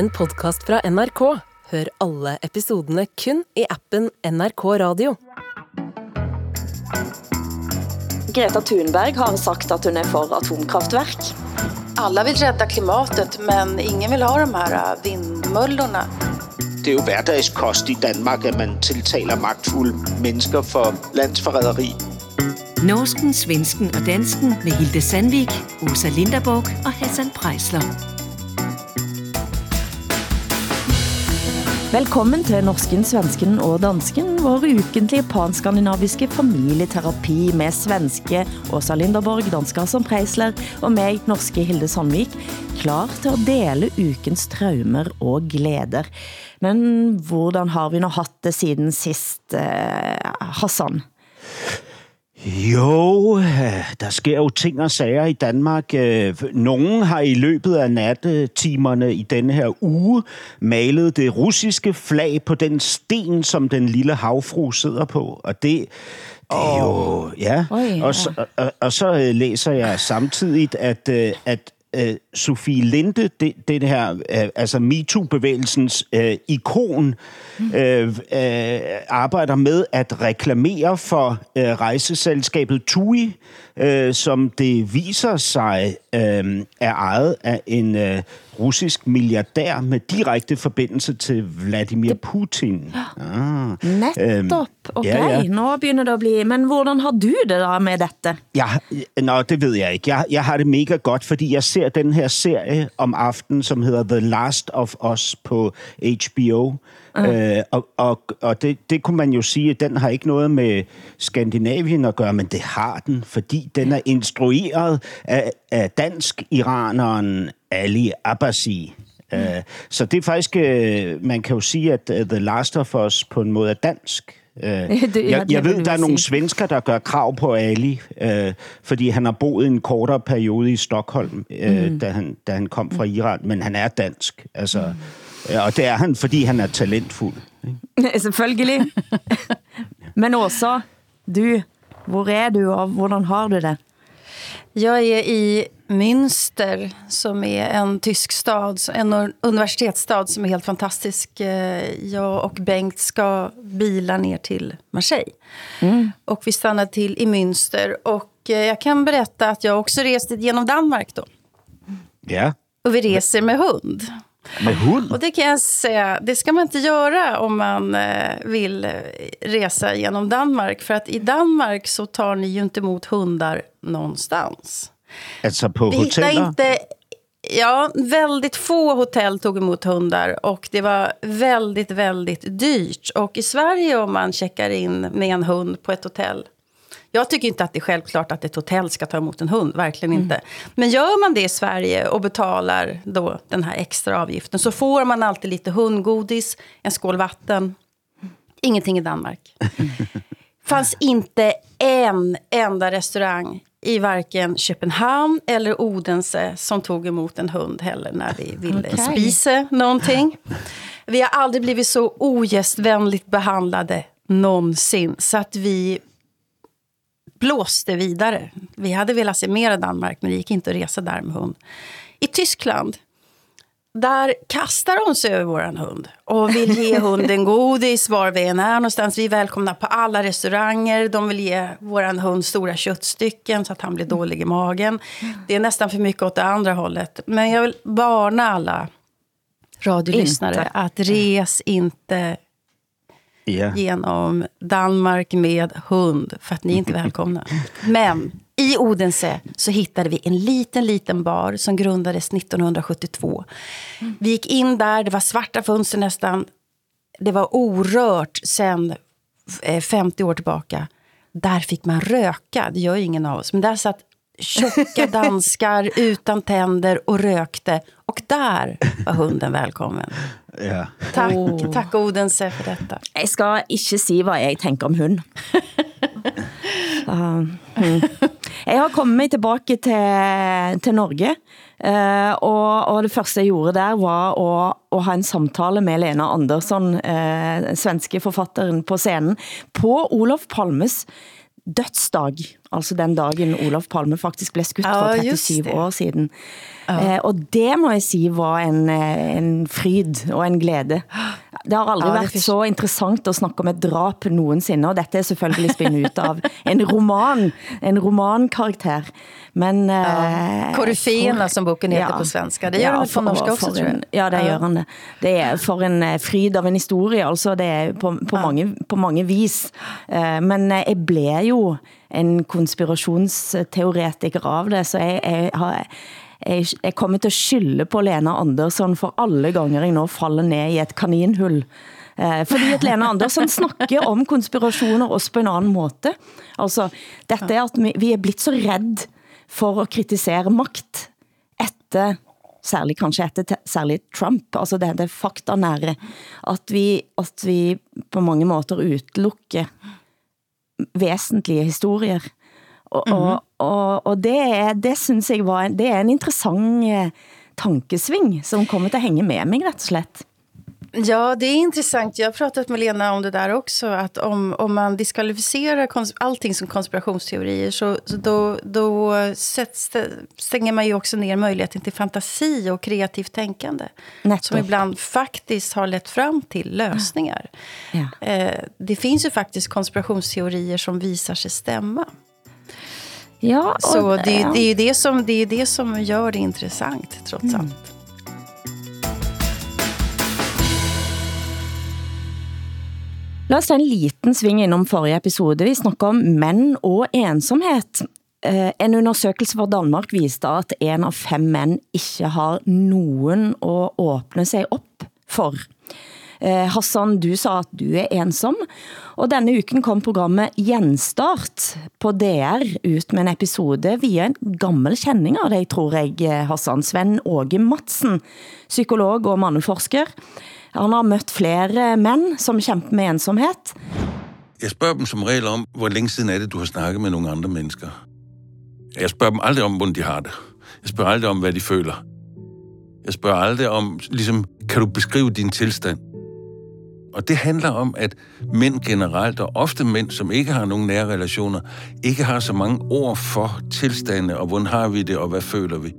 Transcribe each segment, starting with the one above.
en podcast fra NRK. Hør alle episodene kun i appen NRK Radio. Greta Thunberg har sagt at hun er for atomkraftverk. Alla vill rädda klimatet, men ingen vill ha de här äh, vindmøllerne. Det er jo hverdagskost i Danmark, at man tiltaler magtfulde mennesker for landsforræderi. Norsken, svensken og dansken med Hilde Sandvik, Åsa Linderborg og Hassan Prejsler. Velkommen til Norsken, Svensken og Dansken, vår ukentlige panskandinaviske familieterapi med svenske Åsa Linderborg, dansker som Preisler og mig, norske Hilde Sandvik, klar til at dele ukens traumer og glæder. Men hvordan har vi nå haft det siden sidst, eh, Hassan? Jo, der sker jo ting og sager i Danmark. Øh, Nogen har i løbet af nattetimerne i denne her uge malet det russiske flag på den sten, som den lille havfru sidder på. Og det, det er jo... Ja. Oj, ja. Og, så, og, og så øh, læser jeg samtidig, at, øh, at øh, Sofie Linde, det, det her, øh, altså MeToo-bevægelsens øh, ikon, øh, øh, arbejder med at reklamere for øh, rejseselskabet TUI, øh, som det viser sig øh, er ejet af en øh, russisk milliardær med direkte forbindelse til Vladimir Putin. Ah. Netop, okay, ja, ja. nå begynder det at blive, men hvordan har du det da med dette? Jeg, nå, det ved jeg ikke. Jeg, jeg har det mega godt, fordi jeg ser den her serie om aftenen, som hedder The Last of Us på HBO. Uh. Øh, og og, og det, det kunne man jo sige, at den har ikke noget med Skandinavien at gøre, men det har den, fordi den er instrueret af, af dansk-iraneren Ali Abbasi. Mm. Uh, så det er faktisk, uh, man kan jo sige, at uh, The Last of Us på en måde er dansk. Ja, jeg, jeg ved, der er nogle svensker, der gør krav på Ali, øh, fordi han har boet en kortere periode i Stockholm, øh, mm. da, han, da han kom fra Iran, men han er dansk. Altså, mm. Og det er han, fordi han er talentfuld. Ikke? Selvfølgelig. Men Åsa, du, hvor er du og hvordan har du det? Jag är i Münster som är en tysk stad, en universitetsstad som är helt fantastisk. Eh, Jag och Bengt ska bila ner till Marseille. Och vi stannar till i Münster. Och eh, jag kan berätta att jag också reste genom Danmark då. Ja, Och vi reser med hund. Med hund. Och det kan jag säga, det ska man inte göra om man eh, vill eh, resa genom Danmark. För att i Danmark så tar ni ju inte emot hundar någonstans. Altså på hoteller. inte... Ja, väldigt få hotell tog emot hundar och det var väldigt, väldigt dyrt. Och i Sverige om man checkar in med en hund på ett hotell jag tycker inte att det är självklart att ett hotell ska ta emot en hund, verkligen inte. Men gör man det i Sverige och betalar då den här extra avgiften så får man alltid lite hundgodis, en skål vatten. Ingenting i Danmark. fanns inte en enda restaurang i varken Köpenhamn eller Odense som tog emot en hund heller när vi ville Okej. spisa någonting. Vi har aldrig blivit så ogästvänligt behandlade någonsin. Så att vi blåste vidare. Vi hade velat se mer av Danmark, men det gick inte att resa där med hund. I Tyskland, där kastar de sig över våran hund och vill ge hunden godis var vi än är någonstans. Vi är välkomna på alla restauranger. De vill ge våran hund stora köttstycken så att han blir dålig i magen. Det är nästan för mycket åt det andra hållet. Men jag vill varna alla radiolyssnare Inte. att res inte yeah. genom Danmark med hund för att ni är inte välkomna. Men i Odense så hittade vi en liten, liten bar som grundades 1972. Vi gick in där, det var svarta fönster nästan. Det var orört sen eh, 50 år tillbaka. Där fick man röka, det gör ju ingen av oss. Men där satt tjocka danskar utan tänder och rökte. Och där var hunden välkommen. Ja. Tack, tack Odense för detta. Jeg skal ikke sige, hvad jeg tænker om hund. Så, mm. Jeg har kommet mig tilbage til, til Norge, eh, og, og det første jeg gjorde der var at, at have en samtale med Lena Andersson, eh, svenske forfatteren på scenen, på Olof Palmes dødsdag. Altså den dagen Olof Palme faktisk blev skudt Ja, for just 37 det. år siden. Eh, og det må jeg sige var en, eh, en fryd og en glæde. Det har aldrig Ja, det været så interessant at snakke om et drap nogensinde, og dette er selvfølgelig spændt ut av en roman, en romankarakter. Men... Eh, Koryféerna, som boken heter på svenska. Det gör den på norska också, tror jag. Ja, det Ja. han det. Det er for en eh, fryd av en historie, altså det er på, på, mange, på mange vis. Eh, Men eh, jeg blev jo en konspirationsteoretiker av det, så jeg, jeg har... Jeg, jeg kommer til at skylde på Lena Andersson for alle ganger jeg nå falder ned i et kaninhull. Eh, fordi at Lena Andersson snakker om konspirationer også på en anden måte. Altså, dette er at vi, vi er blitt så redd for at kritisere magt etter særlig kanskje etter særlig Trump, altså det, det fakta nære, at vi, at vi på mange måter utelukker væsentlige historier. Og, mm -hmm. og, og, og det, er, det synes jeg var en, det er en interessant eh, tankesving, som kommer til at hænge med mig, ret og slett. Ja, det är intressant. Jag har pratat med Lena om det där också. Att om, om man diskvalificerar kons- allting som konspirationsteorier så, så då, då sätts stänger man ju också ner möjligheten till fantasi och kreativt tänkande. Nettopp. Som ibland faktiskt har lett fram till lösningar. Ja. Eh, det finns ju faktiskt konspirationsteorier som visar sig stämma. Ja, og, Så det, det, är ju det, som, det är ju det som gör det intressant, trots allt. Lad os tage en liten sving inom forrige episode. Vi snakker om mænd og ensomhed. Eh, En undersøgelse fra Danmark viste, at en av fem mænd ikke har nogen at åbne sig op for. Eh, Hassan, du sa at du er ensom, og denne uken kom programmet Genstart på DR ut med en episode via en gammel kending av dig, tror jeg, Hassan. Sven Åge Madsen, psykolog og manneforsker. Han har mødt flere mænd, som kæmper med ensomhed. Jeg spørger dem som regel om, hvor længe siden er det, du har snakket med nogle andre mennesker. Jeg spørger dem aldrig om, hvordan de har det. Jeg spørger aldrig om, hvad de føler. Jeg spørger aldrig om, ligesom, kan du beskrive din tilstand? Og det handler om, at mænd generelt, og ofte mænd, som ikke har nogen nære relationer, ikke har så mange ord for tilstande, og hvordan har vi det, og hvad føler vi?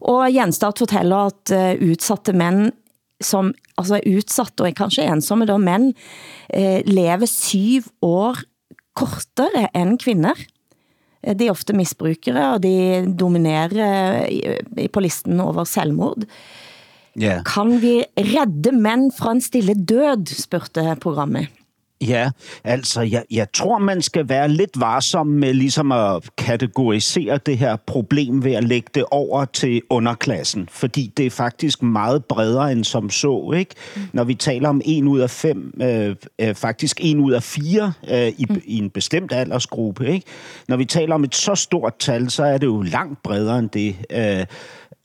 Og Genstart fortæller, at uh, udsatte mænd, som altså er udsat og er kanskje ensomme da, mænd, uh, lever syv år kortere end kvinder. Eh, De er ofte misbrukere, og de dominerer i- på listen over selvmord. Ja. Kan vi redde mænd fra en stille død, spurgte programmet. Ja, altså jeg, jeg tror, man skal være lidt varsom med ligesom at kategorisere det her problem ved at lægge det over til underklassen, fordi det er faktisk meget bredere end som så, ikke? Når vi taler om en ud af fem, øh, øh, faktisk en ud af fire øh, i, i en bestemt aldersgruppe, ikke? Når vi taler om et så stort tal, så er det jo langt bredere end det. Øh,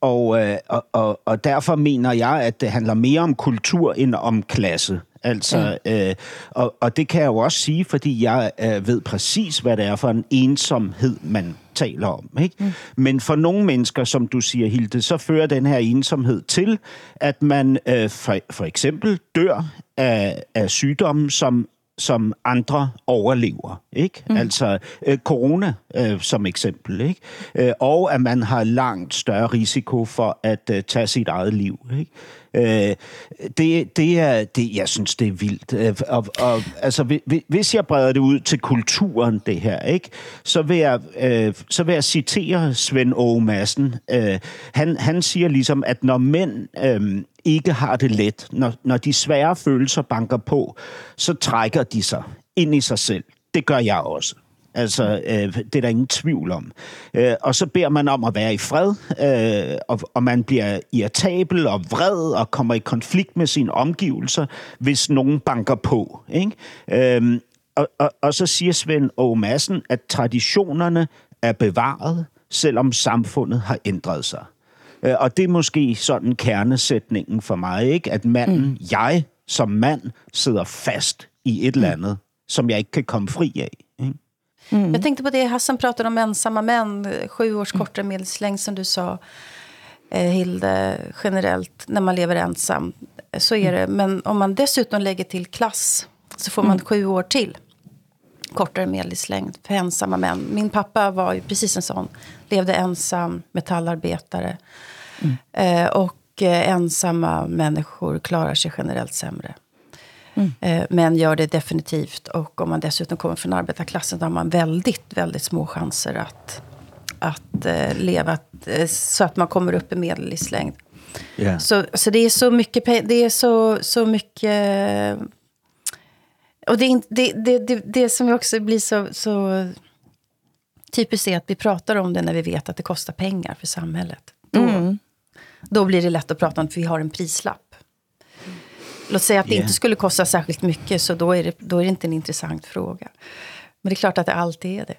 og, øh, og, og, og derfor mener jeg, at det handler mere om kultur end om klasse. Altså, øh, og, og det kan jeg jo også sige, fordi jeg øh, ved præcis, hvad det er for en ensomhed, man taler om. Ikke? Mm. Men for nogle mennesker, som du siger, Hilde, så fører den her ensomhed til, at man øh, for, for eksempel dør af, af sygdomme, som som andre overlever, ikke? Mm. Altså øh, corona øh, som eksempel, ikke? Øh, og at man har langt større risiko for at øh, tage sit eget liv, ikke? Øh, det, det er, det, jeg synes, det er vildt. Øh, og, og, altså, hvis jeg breder det ud til kulturen, det her, ikke? Så, vil jeg, øh, så vil jeg citere Svend Åge Madsen. Øh, han, han siger ligesom, at når mænd øh, ikke har det let, når, når de svære følelser banker på, så trækker de sig ind i sig selv. Det gør jeg også. Altså, øh, det er der ingen tvivl om. Øh, og så beder man om at være i fred, øh, og, og man bliver irritabel og vred og kommer i konflikt med sine omgivelser, hvis nogen banker på. Ikke? Øh, og, og, og så siger Svend Åge Madsen, at traditionerne er bevaret, selvom samfundet har ændret sig. Øh, Og det er måske sådan kernesætningen for mig, ikke? At manden, mm. jeg som mand, sidder fast i et eller andet, som jeg ikke kan komme fri af. Ikke? Jag tänkte på det Hassan pratade om ensamma män, sju års kortare medelslängd som du sa, eh, Hilde, generellt när man lever ensam. Så är det. Men om man dessutom lägger till klass så får man sju år till. kortare medellivslängd för ensamma män. Min pappa var ju precis en sån. Levde ensam, metallarbetare. Mm. Eh, och eh, ensamma människor klarar sig generellt sämre. Mm. Eh, men gör det definitivt. Och om man dessutom kommer från arbetarklassen då har man väldigt, väldigt små chanser att, att eh, leva eh, så att man kommer upp i medellivslängd. Yeah. Så, så det är så mycket, det är så, så mycket och det, det, det, det, det som också blir så, så typiskt är att vi pratar om det när vi vet att det kostar pengar för samhället. Då, mm. då blir det lätt att prata om att vi har en prislapp. Låt säga att det yeah. inte skulle kosta särskilt mycket, så då är, det, då är det inte en intressant fråga. Men det är klart att det alltid är det.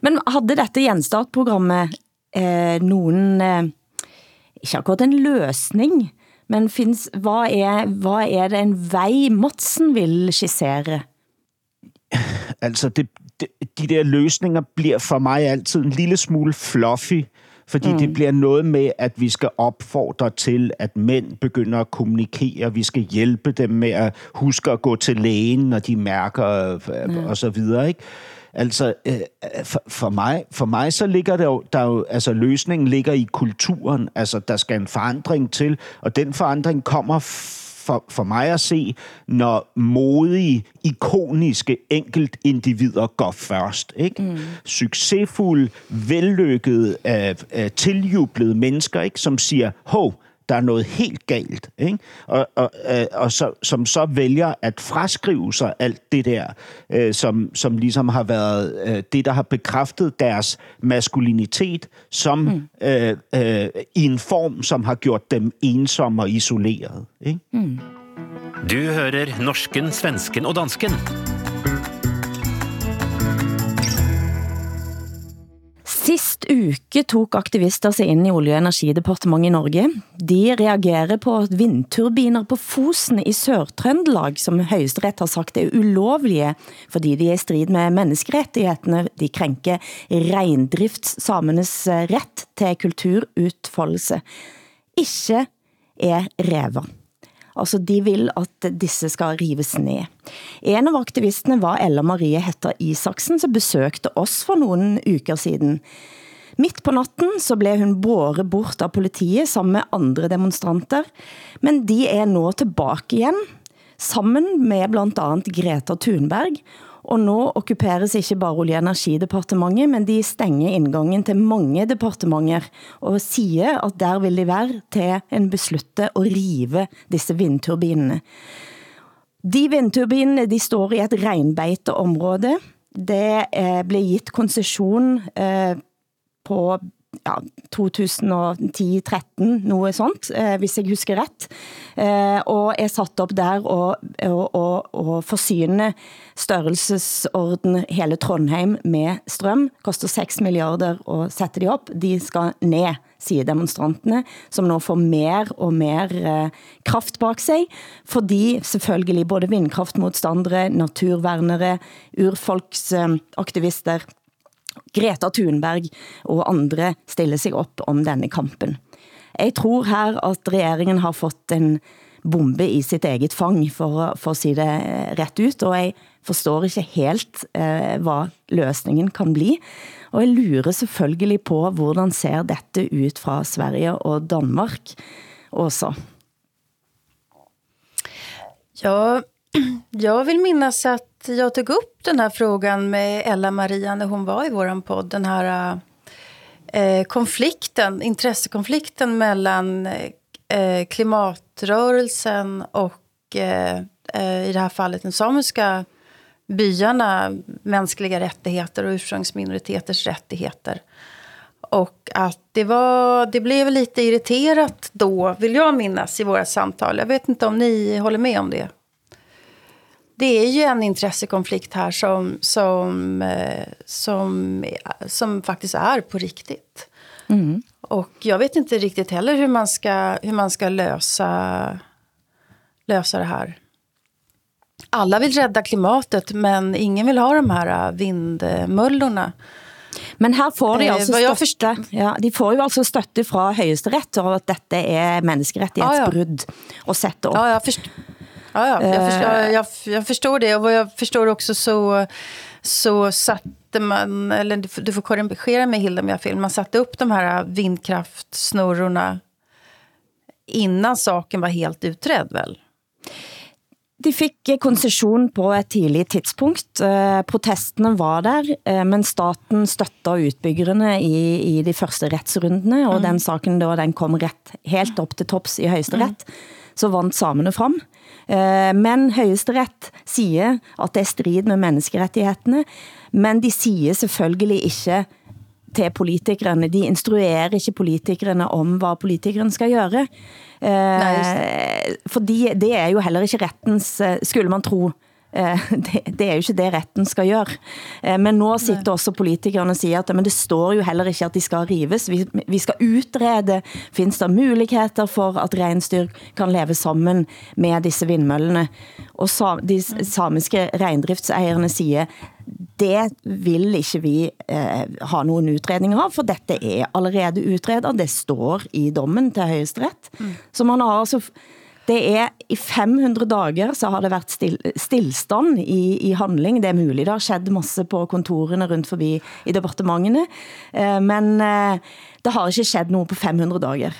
Men hade detta genstartprogrammet eh, nogen, eh, ikke akkurat en løsning men findes, hvad, er, hvad er det en vej, Motsen vil skissere? Altså, det, det, de der løsninger bliver for mig altid en lille smule fluffy, fordi mm. det bliver noget med, at vi skal opfordre til, at mænd begynder at kommunikere. Vi skal hjælpe dem med at huske at gå til lægen, når de mærker mm. og så videre. Ikke? Altså, øh, for, for, mig, for mig så ligger der jo, der jo, altså løsningen ligger i kulturen. Altså, der skal en forandring til, og den forandring kommer for, for mig at se, når modige, ikoniske enkeltindivider går først. Ikke? Mm. Succesfulde, vellykkede, uh, uh, tiljublede mennesker, ikke? som siger, hov, der er noget helt galt, ikke? Og, og, øh, og så, som så vælger at fraskrive sig alt det der, øh, som, som ligesom har været øh, det, der har bekræftet deres maskulinitet, som mm. øh, øh, i en form, som har gjort dem ensomme og isoleret. Ikke? Mm. Du hører norsken, svensken og dansken. Sist uke tog aktivister sig ind i Olje- og Energidepartementet i Norge. De reagerer på at vindturbiner på Fosen i Sør-Trøndelag, som højesteret har sagt er ulovlige, fordi de er i strid med menneskerettighederne. De krænker regndriftssamenes eh, ret til kulturutfoldelse. Ikke er rever. Altså, de vil at disse skal rives ned. En av aktivistene var Ella Marie Hetta Isaksen, som besøgte oss for nogle uker siden. Midt på natten så blev hun båret bort av politiet sammen med andre demonstranter, men de er nå tilbage igen, sammen med blandt andet Greta Thunberg, og nå okkuperes ikke bare Olje- og Energidepartementet, men de stenger indgangen til mange departementer og siger, at der vil de være til en beslutte at rive disse vindturbinene. De vindturbinene de står i et regnbeiteområde. Det eh, blev gitt koncession eh, på ja, 2010-13, noget sånt, eh, hvis jeg husker ret, eh, og er satt op der og, og, og, og forsyne størrelsesorden hele Trondheim med strøm, koster 6 milliarder at sætte de op, de skal ned, siger demonstrantene, som nu får mer og mer eh, kraft bak sig, fordi selvfølgelig både vindkraftmodstandere, naturvernere, urfolksaktivister, Greta Thunberg og andre stille sig op om denne kampen. Jeg tror her at regeringen har fået en bombe i sitt eget fang, for, for at sige det ret ut, og jeg forstår ikke helt eh, hvad løsningen kan bli. Og jeg lurer selvfølgelig på, hvordan ser dette ut fra Sverige og Danmark også? Ja, jag vill minnas att jag tog upp den här frågan med Ella Maria när hon var i vår podd. Den här eh, konflikten, intressekonflikten mellan eh, klimatrörelsen och eh, eh, i det här fallet den samiska byarna, mänskliga rättigheter och ursprungsminoriteters rättigheter. Och att det, var, det blev lite irriterat då, vill jag minnas, i våra samtal. Jag vet inte om ni håller med om det det är ju en intressekonflikt här som, som, eh, som, som faktiskt är på riktigt. Mm. Och jag vet inte riktigt heller hur man ska, hur man ska lösa, lösa det här. Alla vill rädda klimatet, men ingen vill ha de här vindmöllorna. Men her får de eh, altså støtte, ja, de får jo altså støtte fra højesteret, og at dette er menneskerettighedsbrud ja, ja. og sætte op. Ja, forstår. Ja, ja jag, förstår, jag, jag förstår det. Och vad jag förstår också så, så satte man, eller du får korrigera mig Hilda om jag fel, man satte upp de här vindkraftsnurrorna innan saken var helt utredd väl? De fik koncession på et tidligt tidspunkt. Eh, protestene var der, eh, men staten støtter utbyggerne i, i de første retsrundene, og mm. den saken da den kom ret, helt op til tops i højesteret, mm. så vandt samene frem. Eh, men højesteret siger, at det er strid med menneskerettighederne, men de siger selvfølgelig ikke til politikerne. De instruerer ikke politikerne om, hvad politikerne skal gøre. Eh, fordi det er jo heller ikke rettens, eh, skulle man tro, eh, det, det er jo ikke det retten skal gøre. Eh, men nu sitter også politikerne og siger, at men det står jo heller ikke, at de skal rives. Vi, vi skal utrede, findes der muligheder for, at rensdyr kan leve sammen med disse vindmøllene. Og de samiske reindriftsejerne siger, det vil ikke vi eh, ha nogen utredninger av, for dette er allerede utredet. Det står i dommen til højesteret. Mm. Så man har altså, det er i 500 dager så har det været still, stillstand i, i handling. Det er muligt, det har skjedd masse på kontorene rundt forbi i departementene, eh, men eh, det har ikke skjedd noget på 500 dager.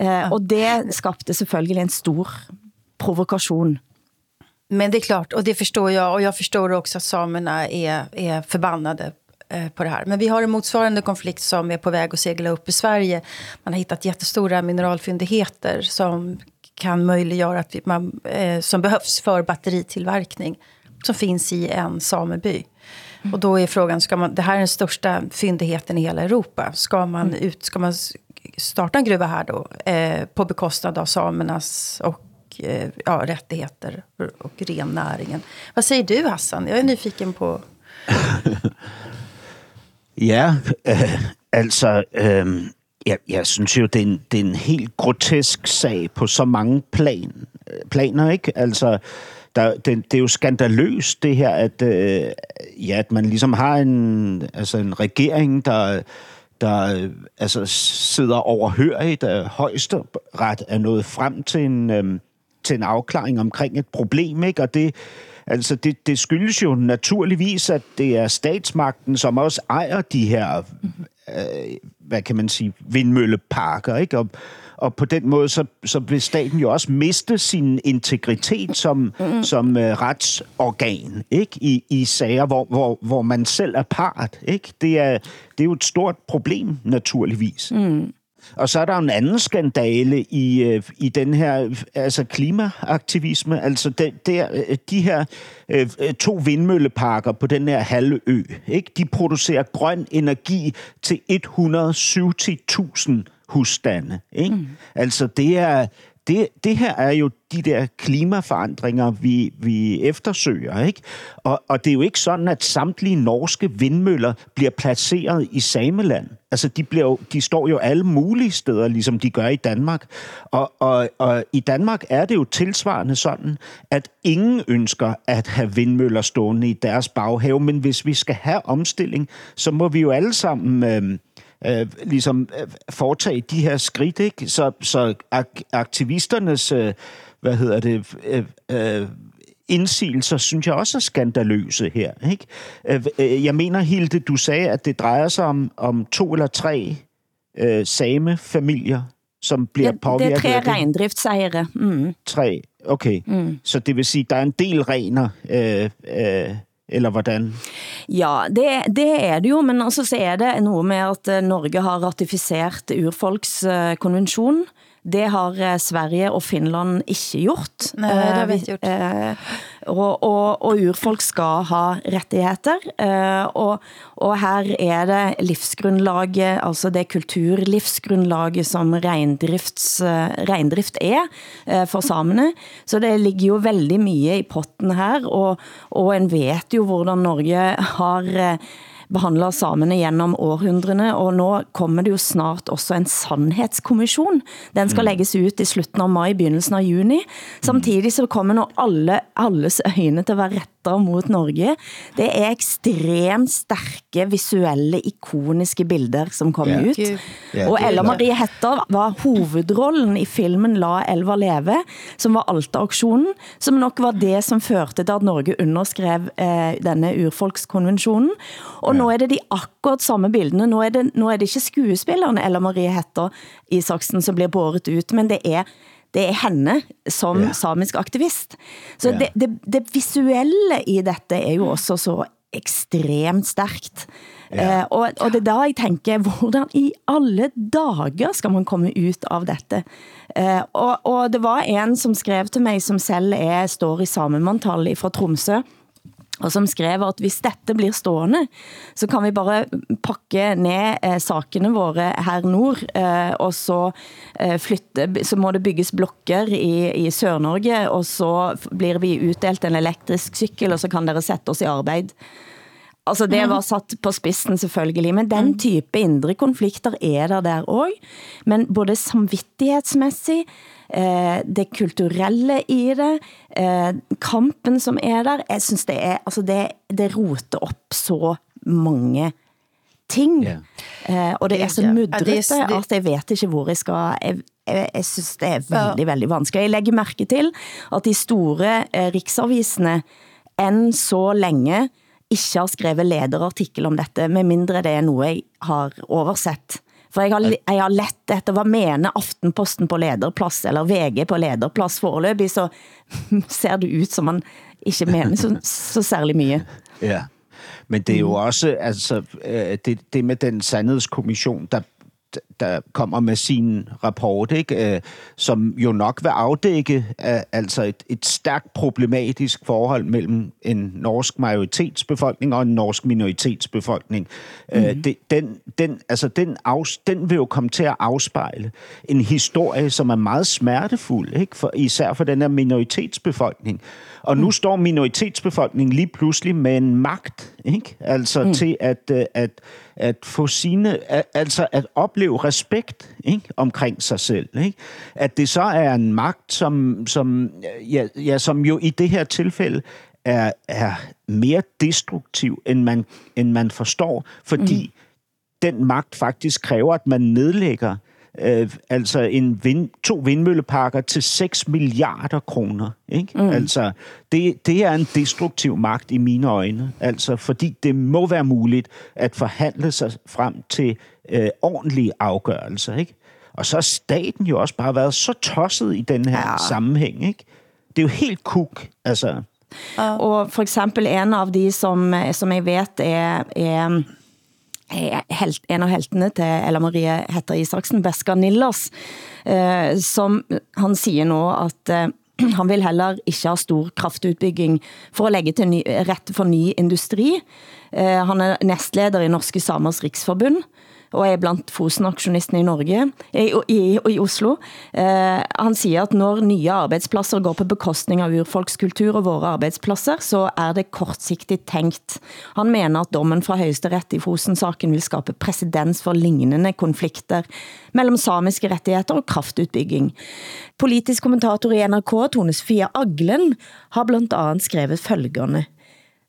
Eh, og det skabte selvfølgelig en stor provokation. Men det är klart, och det förstår jag. Och jag förstår också att samerna är, är förbannade eh, på det här. Men vi har en motsvarande konflikt som är på väg att segla upp i Sverige. Man har hittat jättestora mineralfyndigheter som kan möjliggöra att vi, man, eh, som behövs för batteritillverkning. Som finns i en sameby. Mm. Och då är frågan, ska man, det här är den största fyndigheten i hela Europa. Ska man, mm. ut, ska man starta en gruva här då? Eh, på bekostnad av samernas och Eh, ja, rättigheter och rennäringen. Vad säger du Hassan? Jag är nyfiken på... ja, øh, altså, øh, jeg, jeg synes jo, det er, en, det er en helt grotesk sag på så mange plan, øh, planer, ikke? Altså, der, det, det er jo skandaløst det her, at, øh, ja, at man ligesom har en, altså en regering, der der øh, altså sidder overhørigt af højesteret er nået frem til en, øh, til en afklaring omkring et problem, ikke? Og det, altså det, det skyldes jo naturligvis, at det er statsmagten, som også ejer de her, mhm øh, hvad kan man sige, vindmølleparker, ikke? Og, og på den måde, så, så vil staten jo også miste sin integritet som, mm. som uh, retsorgan, ikke? I, i sager, hvor, hvor, hvor man selv er part, ikke? Det er, det er jo et stort problem, naturligvis. Mm. Og så er der en anden skandale i, øh, i den her altså klimaaktivisme. Altså de, der, øh, de her øh, to vindmølleparker på den her halve ø, ikke? de producerer grøn energi til 170.000 husstande. Ikke? Mm. Altså det er, det, det her er jo de der klimaforandringer, vi, vi eftersøger. Ikke? Og, og det er jo ikke sådan, at samtlige norske vindmøller bliver placeret i Sameland. Altså, de, bliver jo, de står jo alle mulige steder, ligesom de gør i Danmark. Og, og, og i Danmark er det jo tilsvarende sådan, at ingen ønsker at have vindmøller stående i deres baghave, men hvis vi skal have omstilling, så må vi jo alle sammen... Øh, øh, ligesom øh, foretage de her skridt, ikke? Så, så ak- aktivisternes, øh, hvad hedder det, øh, øh, indsigelser, synes jeg også er skandaløse her. Ikke? Øh, øh, jeg mener, Hilde, du sagde, at det drejer sig om, om to eller tre øh, same familier, som bliver ja, påvirket. Det er tre reindriftsejere. Mm. Tre, okay. Mm. Så det vil sige, der er en del rener øh, øh, eller hvordan? Ja, det, det er det jo, men altså så er det noget med at eh, Norge har ratificeret urfolkskonventionen, eh, det har eh, Sverige og Finland ikke gjort. Nej, det har vi ikke gjort. Eh, og, og, og urfolk skal ha rettigheter, eh, og, og her er det livsgrundlaget, altså det kulturlivsgrundlaget som reindrifts, reindrift er for samene. Så det ligger jo veldig mye i potten her, og, og en vet jo hvordan Norge har behandler samene gennem århundrene, og nå kommer det jo snart også en sandhedskommission. Den skal mm. lægges ut i slutten av maj, begynnelsen av juni. Samtidig så kommer nå alle, alles øjne til at være rettet Hetter mot Norge. Det er ekstremt stærke, visuelle, ikoniske bilder, som kom Ja. ut. Ja, og Ella. Marie Hetter var hovedrollen i filmen La Elva leve, som var Alta-auktionen, som nok var det som førte til at Norge underskrev eh, denne urfolkskonventionen. Og nu er det de akkurat samme bildene. Nu er det, nu er det ikke skuespilleren Ella Marie Hetter Isaksen som blir båret ut, men det er det er henne som Ja. samisk aktivist. Så Ja. det, det, det visuelle i dette er jo også så ekstremt stærkt. Eh, og, og det er da jeg tænker, hvordan i alle dager skal man komme ut av dette? Eh, og, og det var en som skrev til mig, som selv er, står i samemantall fra Tromsø, og som skrev at hvis dette blir stående, så kan vi bare pakke ned eh, sakene våre her nord, eh, og så eh, flytte, så må det bygges blokker i, i Sør-Norge, og så blir vi utdelt en elektrisk cykel, og så kan dere sætte oss i arbeid. Altså det var satt på spissen selvfølgelig, men den type indre konflikter er der der også. Men både samvittighedsmæssigt, eh, det kulturelle i det, eh, kampen som er der, jeg synes det er, altså det, det roter op så mange ting. Ja. Eh, og det er så mudrete, det- at jeg vet ikke hvor jeg skal... Jeg, jeg, jeg synes det er veldig, veldig vanskelig. Jeg lægger mærke til, at de store eh, riksavisene enn så længe ikke har skrevet lederartikel om dette, med mindre det er noget, jeg har oversett. For jeg har, jeg har lett efter, hvad mener Aftenposten på lederplads, eller VG på lederplads foreløbig, så ser det ud, som man ikke mener så, så særlig mye. Ja. Men det er jo også altså, øh, det, det med den sandhedskommission, der, der kommer med sin rapport, ikke? Øh, som jo nok vil afdække øh, altså et, et stærkt problematisk forhold mellem en norsk majoritetsbefolkning og en norsk minoritetsbefolkning. Mm. Øh, det, den, den, altså, den, afs, den vil jo komme til at afspejle en historie, som er meget smertefuld, ikke? For, især for den her minoritetsbefolkning. Og nu står minoritetsbefolkningen lige pludselig med en magt, ikke? Altså mm. til at, at, at få sine, altså at opleve respekt ikke? omkring sig selv. Ikke? At det så er en magt, som, som, ja, ja, som jo i det her tilfælde er, er mere destruktiv, end man, end man forstår, fordi mm. den magt faktisk kræver, at man nedlægger øh, altså en vind, to vindmølleparker til 6 milliarder kroner. Ikke? Mm. Altså, det, det er en destruktiv magt i mine øjne, altså, fordi det må være muligt at forhandle sig frem til øh, ordentlige afgørelser. Ikke? Og så har staten jo også bare været så tosset i den her ja. sammenhæng. Ikke? Det er jo helt kuk. Altså, Og for eksempel en av de som, som jeg vet er, er, er Eh, helt, en av heltene til Ella Marie Hetta Isaksen, Beska Nillers, eh, som han siger nå at eh, han vil heller ikke ha stor kraftutbygging for at lægge til ny, rette for ny industri. Eh, han er nestleder i Norske Samers Riksforbund, og er blandt Fosen-aksjonistene i Norge, i, i, i Oslo. Eh, han siger, at når nye arbejdspladser går på bekostning av urfolkskultur og våre arbejdspladser, så er det kortsigtigt tænkt. Han mener, at dommen fra højesteret i Fosen-saken vil skabe præcedens for lignende konflikter mellem samiske rettigheder og kraftutbygging. Politisk kommentator i NRK, Tone Sofia Aglen, har blandt andet skrevet følgende.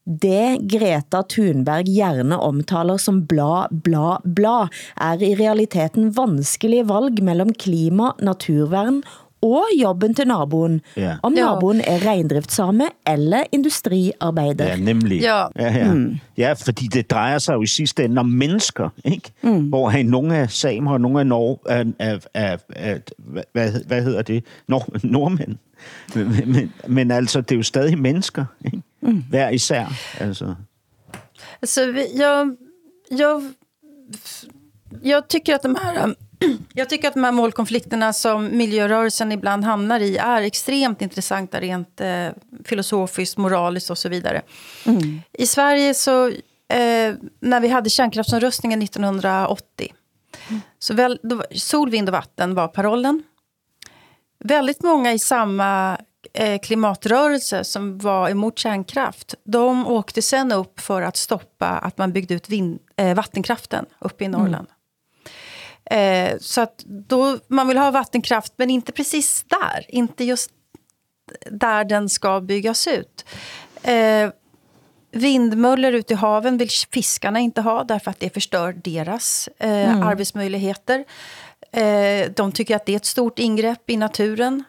Det Greta Thunberg gerne omtaler som bla, bla, bla, er i realiteten vanskelige valg mellem klima, naturvern og jobben til naboen. Ja. Om Ja. naboen er reindriftssame eller industriarbejder. Ja, nemlig. Ja. Ja, ja. Mm. ja, fordi det drejer sig jo i sidste ende om mennesker, ikke? Mm. Hvor hey, nogle af samer og nogle af, Nor- af, af, af, af hvad, hvad hedder det? Nord, nordmænd. Men, men, men altså, det er jo stadig mennesker, ikke? Mm. Hver især. Alltså, vi- jag, jag, jag tycker att de här... Jag tycker att de här målkonflikterna som miljörörelsen ibland hamnar i är extremt intressanta rent eh, filosofiskt, moraliskt och så vidare. I Sverige så, eh, när vi hade kärnkraftsomröstningen 1980, så väl, då, sol, vind och vatten var parollen. Väldigt många i samma klimatrörelse som var emot kärnkraft, de åkte sen upp för att stoppa att man byggde ut vind, eh, vattenkraften uppe i Norrland. Eh, så att då, man vill ha vattenkraft, men inte precis där. Inte just där den ska byggas ut. Eh, Vindmöller ute i haven vill fiskarna inte ha därför att det förstör deras eh, mm. arbetsmöjligheter. Eh, de tycker att det är ett stort ingrepp i naturen.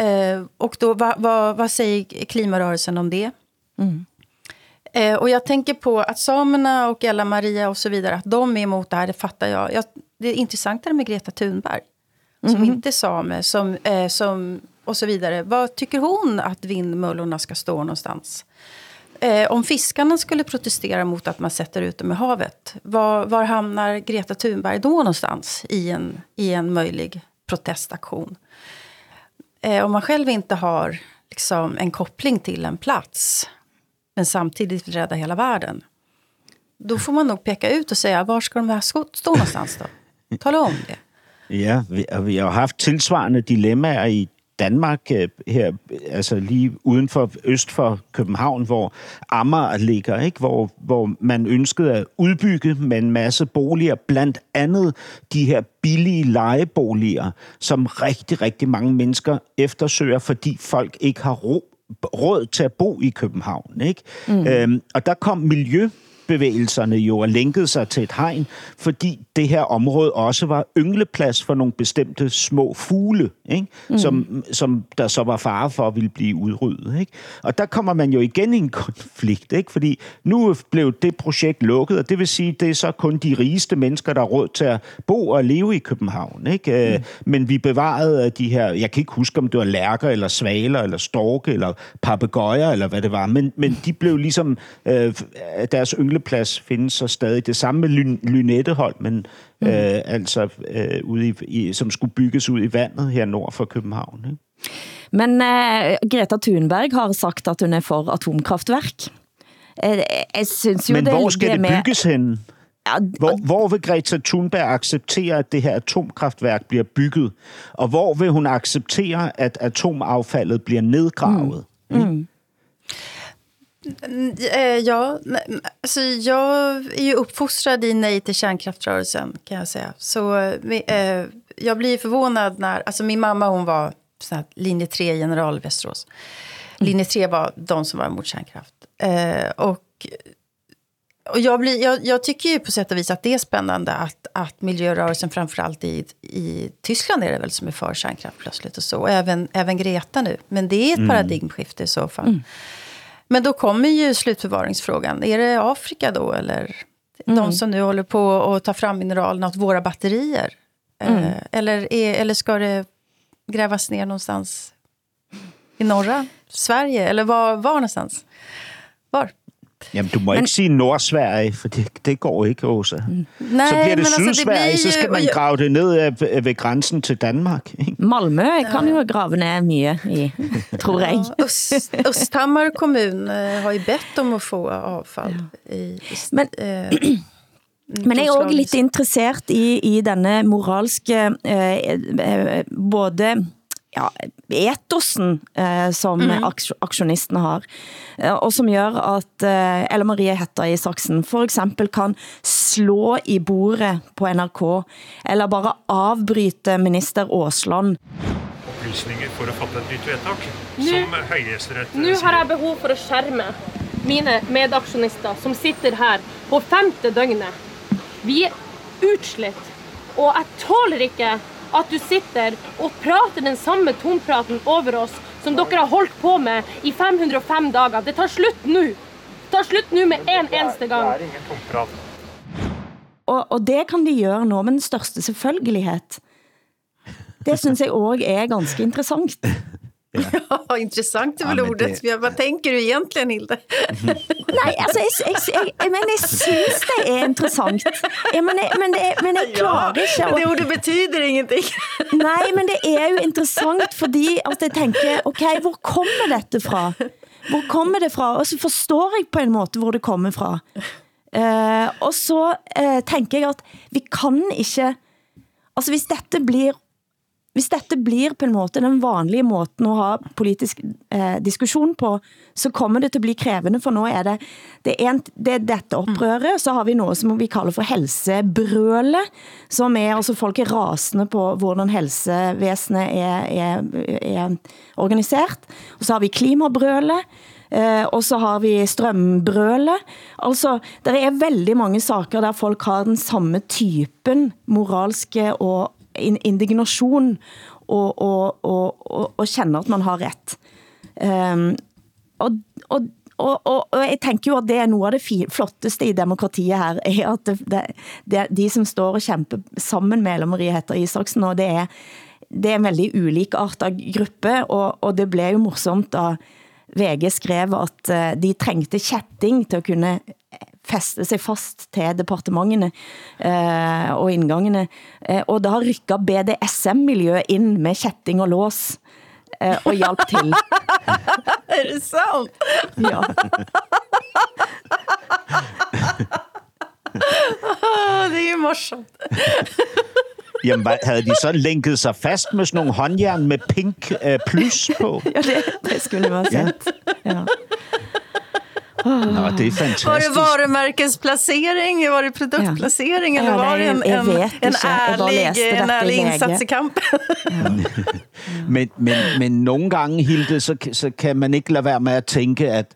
Eh, och då, vad, vad, vad säger klimarörelsen om det? Mm. Eh, och jag tänker på att samerna och Ella Maria och så vidare, att de är emot det här, det fattar jag. jag det är intressantare med Greta Thunberg, mm. som inte är same, som, eh, som, och så vidare. Vad tycker hon att vindmöllorna ska stå någonstans? Eh, om fiskarna skulle protestera mot att man sätter ut dem i havet, var, var hamnar Greta Thunberg då någonstans i en, i en möjlig protestaktion? Eh, om man själv inte har liksom, en koppling till en plats, men samtidigt vill rädda hela världen. Då får man nog peka ut och säga, var ska de här stå någonstans då? Tala om det. Ja, vi, vi har haft tilsvarende dilemmaer i Danmark, øh, her, altså lige uden for, øst for København, hvor Amager ligger, ikke? Hvor, hvor man ønskede at udbygge med en masse boliger, blandt andet de her billige lejeboliger, som rigtig, rigtig mange mennesker eftersøger, fordi folk ikke har ro, råd til at bo i København. Ikke? Mm. Øhm, og der kom miljø bevægelserne jo og lænkede sig til et hegn, fordi det her område også var yngleplads for nogle bestemte små fugle, ikke? Mm. Som, som der så var fare for at ville blive udryddet. Ikke? Og der kommer man jo igen i en konflikt, ikke? fordi nu blev det projekt lukket, og det vil sige, det er så kun de rigeste mennesker, der har råd til at bo og leve i København. Ikke? Mm. Men vi bevarede de her, jeg kan ikke huske, om det var lærker, eller svaler, eller storke, eller papegøjer, eller hvad det var, men, men de blev ligesom, øh, deres yngleplads plads findes så stadig. Det samme med Lyn Lynettehold, men mm. øh, altså øh, ude i, i, som skulle bygges ud i vandet her nord for København. Ikke? Men uh, Greta Thunberg har sagt, at hun er for atomkraftværk. Uh, jeg synes jo Men det, hvor skal det, det bygges hen? Hvor, hvor vil Greta Thunberg acceptere, at det her atomkraftværk bliver bygget? Og hvor vil hun acceptere, at atomaffaldet bliver nedgravet? Mm. Mm. Eh, ja, alltså jag är ju uppfostrad i nej till kärnkraftrörelsen kan jag säga. Så eh, jag blir förvånad när, alltså min mamma hon var sån linje 3 general i Västerås. Mm. Linje 3 var de som var emot kärnkraft. Eh, och och jag, blir, jag, jag, tycker ju på sätt och vis att det är spännande att, att miljörörelsen, framförallt i, i Tyskland är det väl som är för kärnkraft plötsligt och så. Och även, även Greta nu. Men det är ett mm. paradigmskifte i så fall. Mm. Men då kommer ju slutförvaringsfrågan. Är det Afrika då eller mm. de som nu håller på att ta fram mineralerna åt våra batterier? Eh, mm. Eh, eller, är, eller ska det grävas ner någonstans i norra Sverige? Eller var, var någonstans? Var? Jamen, du må men, ikke sige Nordsverige, for det, det går ikke, Åsa. Nej, så bliver det Sydsverige, altså, det så skal man grave det ned ved grænsen til Danmark. Ikke? Malmø kan jo grave ned mye i, tror jeg. Ja, Øst, Østhammar kommun har jo bedt om at få affald. Ja. I, i, men, uh, Men jeg er også lidt interessert i, i denne moralske, uh, både ja, etosen eh, som mm. aksjonistene har, eh, og som gør at eh, Ella Marie Hetta i Saksen for eksempel kan slå i bordet på NRK, eller bare avbryte minister Åsland. Opplysninger for at fatte et nytt vedtak, nu, som høyesterett Nu har jeg behov for at skærme mine medaksjonister, som sitter her på femte døgnet. Vi er utslitt, og jeg tåler ikke at du sitter og prater den samme tompraten over oss som dere har holdt på med i 505 dager. Det tar slutt nu. Det tar slutt nu med en eneste gang. Det er ingen tomprat. Og, og det kan de gøre nå med den største selvfølgelighed. Det synes jeg også er ganske interessant. Ja, ja intressant är väl ja, ordet. Det... Vad tänker du egentligen, Hilde? Nej, alltså, jeg, jeg, jeg, men jeg synes det er interessant. Ja, men, men, det, men jeg klarer ja, ikke. Og... Det ordet betyder ingenting. Nej, men det er jo interessant, fordi at jeg tænker, ok, hvor kommer dette fra? Hvor kommer det fra? Og så forstår jeg på en måte, hvor det kommer fra. Uh, og så uh, tænker jeg, at vi kan ikke... Altså, hvis dette blir hvis dette blir på en måte den vanlige måten at ha politisk eh, diskussion på, så kommer det til at bli krævende, for nu er det, det er, en, det er dette oprøret, så har vi noget, som vi kalder for helsebrøle, som er, altså folk er rasende på, hvordan helsevæsenet er, er, er organiseret, og så har vi klimabrøle, Eh, og så har vi strømbrøle. Altså, der er veldig mange saker, der folk har den samme typen moralske og indignation, og, og, og, og, og kender at man har ret. Um, ehm, og, og, og, og, og jeg tænker jo, at det er noget af det flotteste i demokratiet her, er at det, det, det, de som står og kæmper sammen med Marie Hetter Isaksen, og det er, det er en veldig av gruppe, og, og det blev jo morsomt, da VG skrev, at eh, de trængte kjetting til at kunne feste sig fast til departementene uh, og indgangene. Uh, og da rykker BDSM-miljøet ind med kjetting og lås uh, og hjælp til. er det sant? Ja. det er morsomt. Jamen, hvad, havde de så lænket sig fast med sådan nogle håndjern med pink øh, plus på? ja, det, det skulle være sandt. Ja. ja. Nå, det er fantastisk. Var det varumärkesplacering? Var det produktplacering? Ja. Eller var det en, en, en, en ærlig, en ærlig indsats i kampen? ja. men, men, men nogle gange, Hilde, så, så kan man ikke lade være med at tænke, at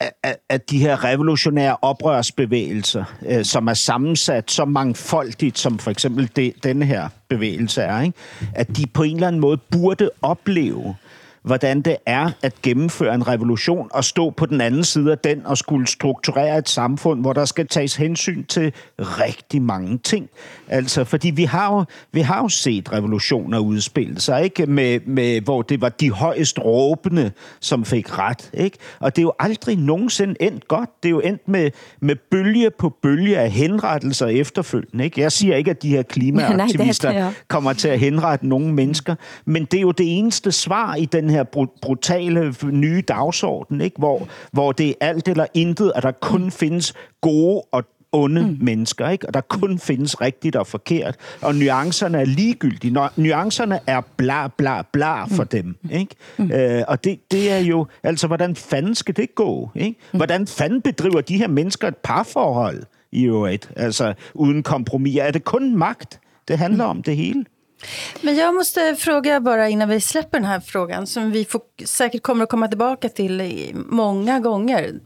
at, at de her revolutionære oprørsbevægelser, øh, som er sammensat så mangfoldigt, som for eksempel det, denne her bevægelse er, ikke? at de på en eller anden måde burde opleve, hvordan det er at gennemføre en revolution og stå på den anden side af den og skulle strukturere et samfund, hvor der skal tages hensyn til rigtig mange ting. Altså, fordi vi har jo, vi har jo set revolutioner udspille sig, ikke? Med, med, hvor det var de højest råbende, som fik ret, ikke? Og det er jo aldrig nogensinde endt godt. Det er jo endt med, med bølge på bølge af henrettelser efterfølgende, ikke? Jeg siger ikke, at de her klimaaktivister Nej, ja. kommer til at henrette nogle mennesker, men det er jo det eneste svar i den her brutale nye dagsorden, ikke? Hvor, hvor det er alt eller intet, at der kun findes gode og onde mm. mennesker, ikke? Og der kun findes rigtigt og forkert. Og nuancerne er ligegyldige. Når nuancerne er bla bla bla for mm. dem, ikke? Mm. Øh, og det, det er jo, altså, hvordan fanden skal det gå, ikke? Mm. Hvordan fanden bedriver de her mennesker et parforhold i øvrigt? Altså, uden kompromis. Er det kun magt, det handler mm. om det hele? Men jag måste fråga bara innan vi släpper den här frågan som vi får, säkert kommer att komma tillbaka till många gånger.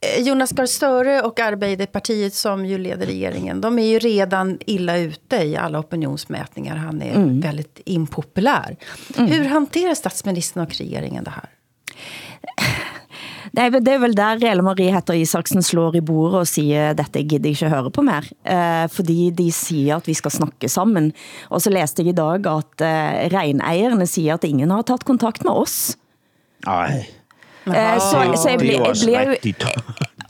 Eh, Jonas Gahr Støre och Arbeiderpartiet som ju leder regeringen, de är ju redan illa ute i alla opinionsmätningar. Han är mm. väldigt impopulär. Mm. Hur hanterar statsministern och regeringen det här? Det er, det er vel der Relle Marie Hetter Isaksen slår i bordet og siger, dette gidder ikke høre på mer. Eh, fordi de siger, at vi skal snakke sammen. Og så læste jeg i dag, at eh, regneierne siger, at ingen har taget kontakt med oss. Nej. Eh, så, så jeg, ble, jeg bliver jo...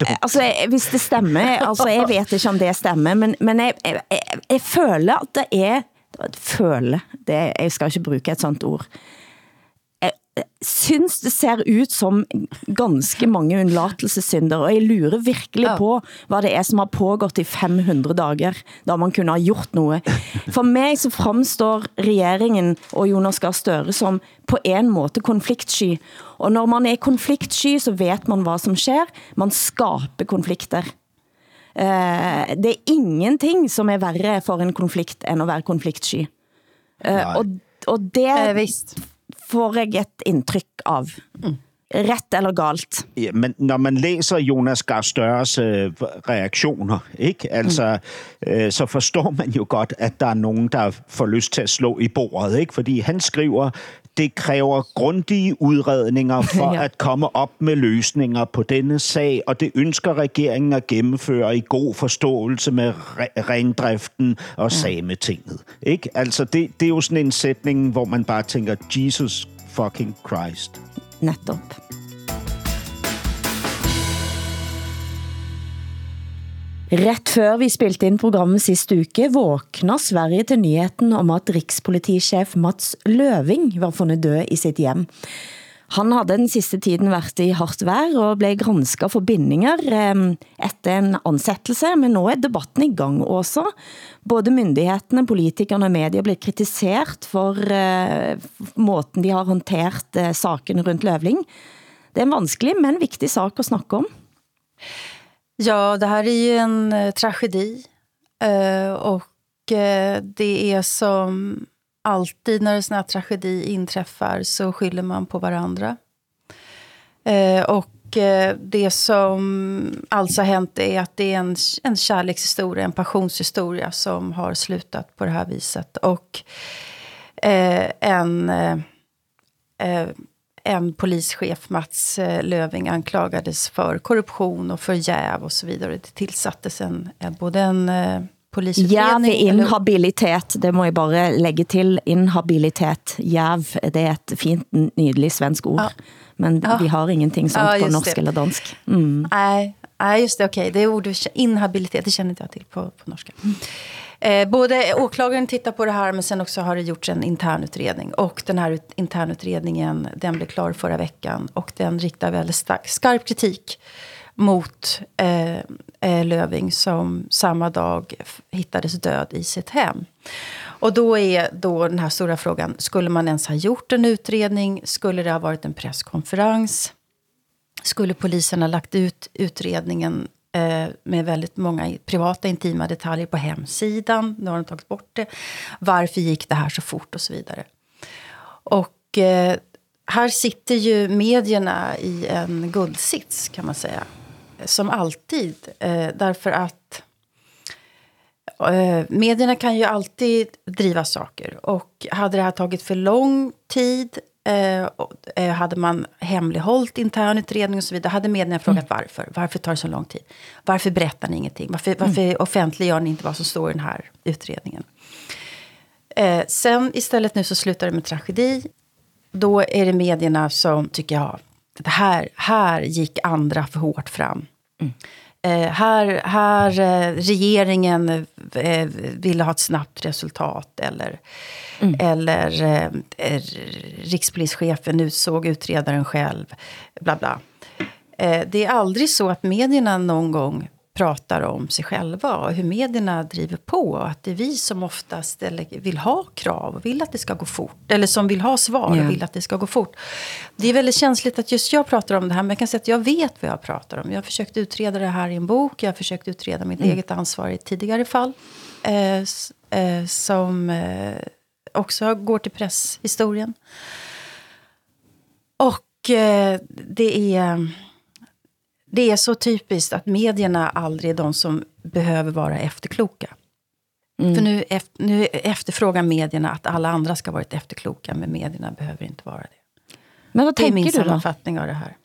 altså, hvis det stemmer, altså jeg vet ikke om det stemmer, men, men jeg, jeg, jeg, jeg føler at det er, føle, det, jeg skal ikke bruge et sånt ord, synes det ser ut som ganske mange undlatelsessynder, og jeg lurer virkelig ja. på, hvad det er, som har pågått i 500 dager, da man kunne ha gjort noget. For mig så fremstår regeringen og Jonas Gahr Støre som på en måte konfliktsky, og når man er konfliktsky, så vet man hvad som sker, man skaber konflikter. Uh, det er ingenting som er værre for en konflikt, end at være konfliktsky. Uh, og, og det... Eh, visst får jeg et indtryk av. Mm. Ret eller galt. Ja, men når man læser Jonas Gahr Støres øh, reaktioner, ikke? Altså, mm. øh, så forstår man jo godt, at der er nogen, der får lyst til at slå i bordet, ikke? Fordi han skriver, det kræver grundige udredninger for ja. at komme op med løsninger på denne sag, og det ønsker regeringen at gennemføre i god forståelse med re- rendriften og ja. sametinget. Ikke? Altså, det, det er jo sådan en sætning, hvor man bare tænker, Jesus fucking Christ. Netop. Ret før vi spilte ind programmet sidste uke, våkner Sverige til nyheten om at rikspolitichef Mats Løving var fundet død i sitt hjem. Han havde den sidste tiden været i hardt vær og blev gransket for bindinger eh, efter en ansættelse, men nu er debatten i gang også. Både myndigheterne, politikerne og medier bliver kritiseret for eh, måten de har håndteret eh, saken rundt Løvling. Det er en vanskelig, men vigtig sak at snakke om. Ja, det här är ju en eh, tragedi. Eh, och eh, det är som alltid när en sån här tragedi inträffar så skyller man på varandra. Eh, och eh, det som alltså har hänt är att det är en, en kärlekshistoria, en passionshistoria som har slutat på det här viset. Och eh, en, eh, eh, en polischef, Mats eh, Löving, anklagades för korruption och för jäv och så vidare. Det tillsattes en, både en eh, polisutredning... Jäv inhabilitet, det må jeg bare lægge til. Inhabilitet, jäv, det er et fint, nydelig svensk ord. Ja. Men ja. vi har ingenting sånt ja, på norsk det. eller dansk. Mm. Nej, nej, just det, okej. Okay. Det ordet inhabilitet, det känner inte jag till på, på norska. Eh, både åklagaren tittar på det här, men sen också har det gjorts en internutredning. Och den här internutredningen, den blev klar förra veckan. Och den riktar väldigt stark, skarp kritik mot eh, eh, Löving som samma dag hittades död i sitt hem. Och då är då den här stora frågan, skulle man ens ha gjort en utredning? Skulle det ha varit en presskonferens? Skulle polisen ha lagt ut utredningen eh, med väldigt många privata intima detaljer på hemsidan? Nu har de tagit bort det. Varför gick det här så fort och så vidare? Och eh, här sitter ju medierna i en guldsits kan man säga. Som alltid. Eh, därför att eh, medierna kan ju alltid driva saker. Och hade det här tagit för lång tid eh, eh hade man hemlighållit intern utredning och så vidare, hade medierna frågat mm. varför. Varför tar det så lång tid? Varför berättar ni ingenting? Varför, varför mm. offentliggör ni inte vad som står i den här utredningen? Eh, sen istället nu så slutar det med tragedi. Då är det medierna som tycker, ja, det här, här gick andra för hårt fram. Mm. Eh, här här eh, regeringen eh, ville ha ett snabbt resultat. Eller, mm. eller eh, rikspolischefen utsåg utredaren själv. Bla, bla. Eh, det är aldrig så att medierna någon gång pratar om sig själva och hur medierna driver på. Och att det är vi som oftast vill ha krav och vill att det ska gå fort. Eller som vill ha svar yeah. och vill att det ska gå fort. Det är väldigt känsligt att just jag pratar om det här. Men jag kan säga att jag vet vad jag pratar om. Jag har försökt utreda det här i en bok. Jag har försökt utreda mitt mm. eget ansvar i tidigare fall. Eh, eh, som eh, också går till presshistorien. Och eh, det är det är så typiskt att medierna aldrig är de som behöver vara efterkloka. Mm. För nu, nu efterfrågar medierna att alla andra ska varit efterkloka, men medierna behöver inte vara det. Men vad det är min sammanfattning av det här.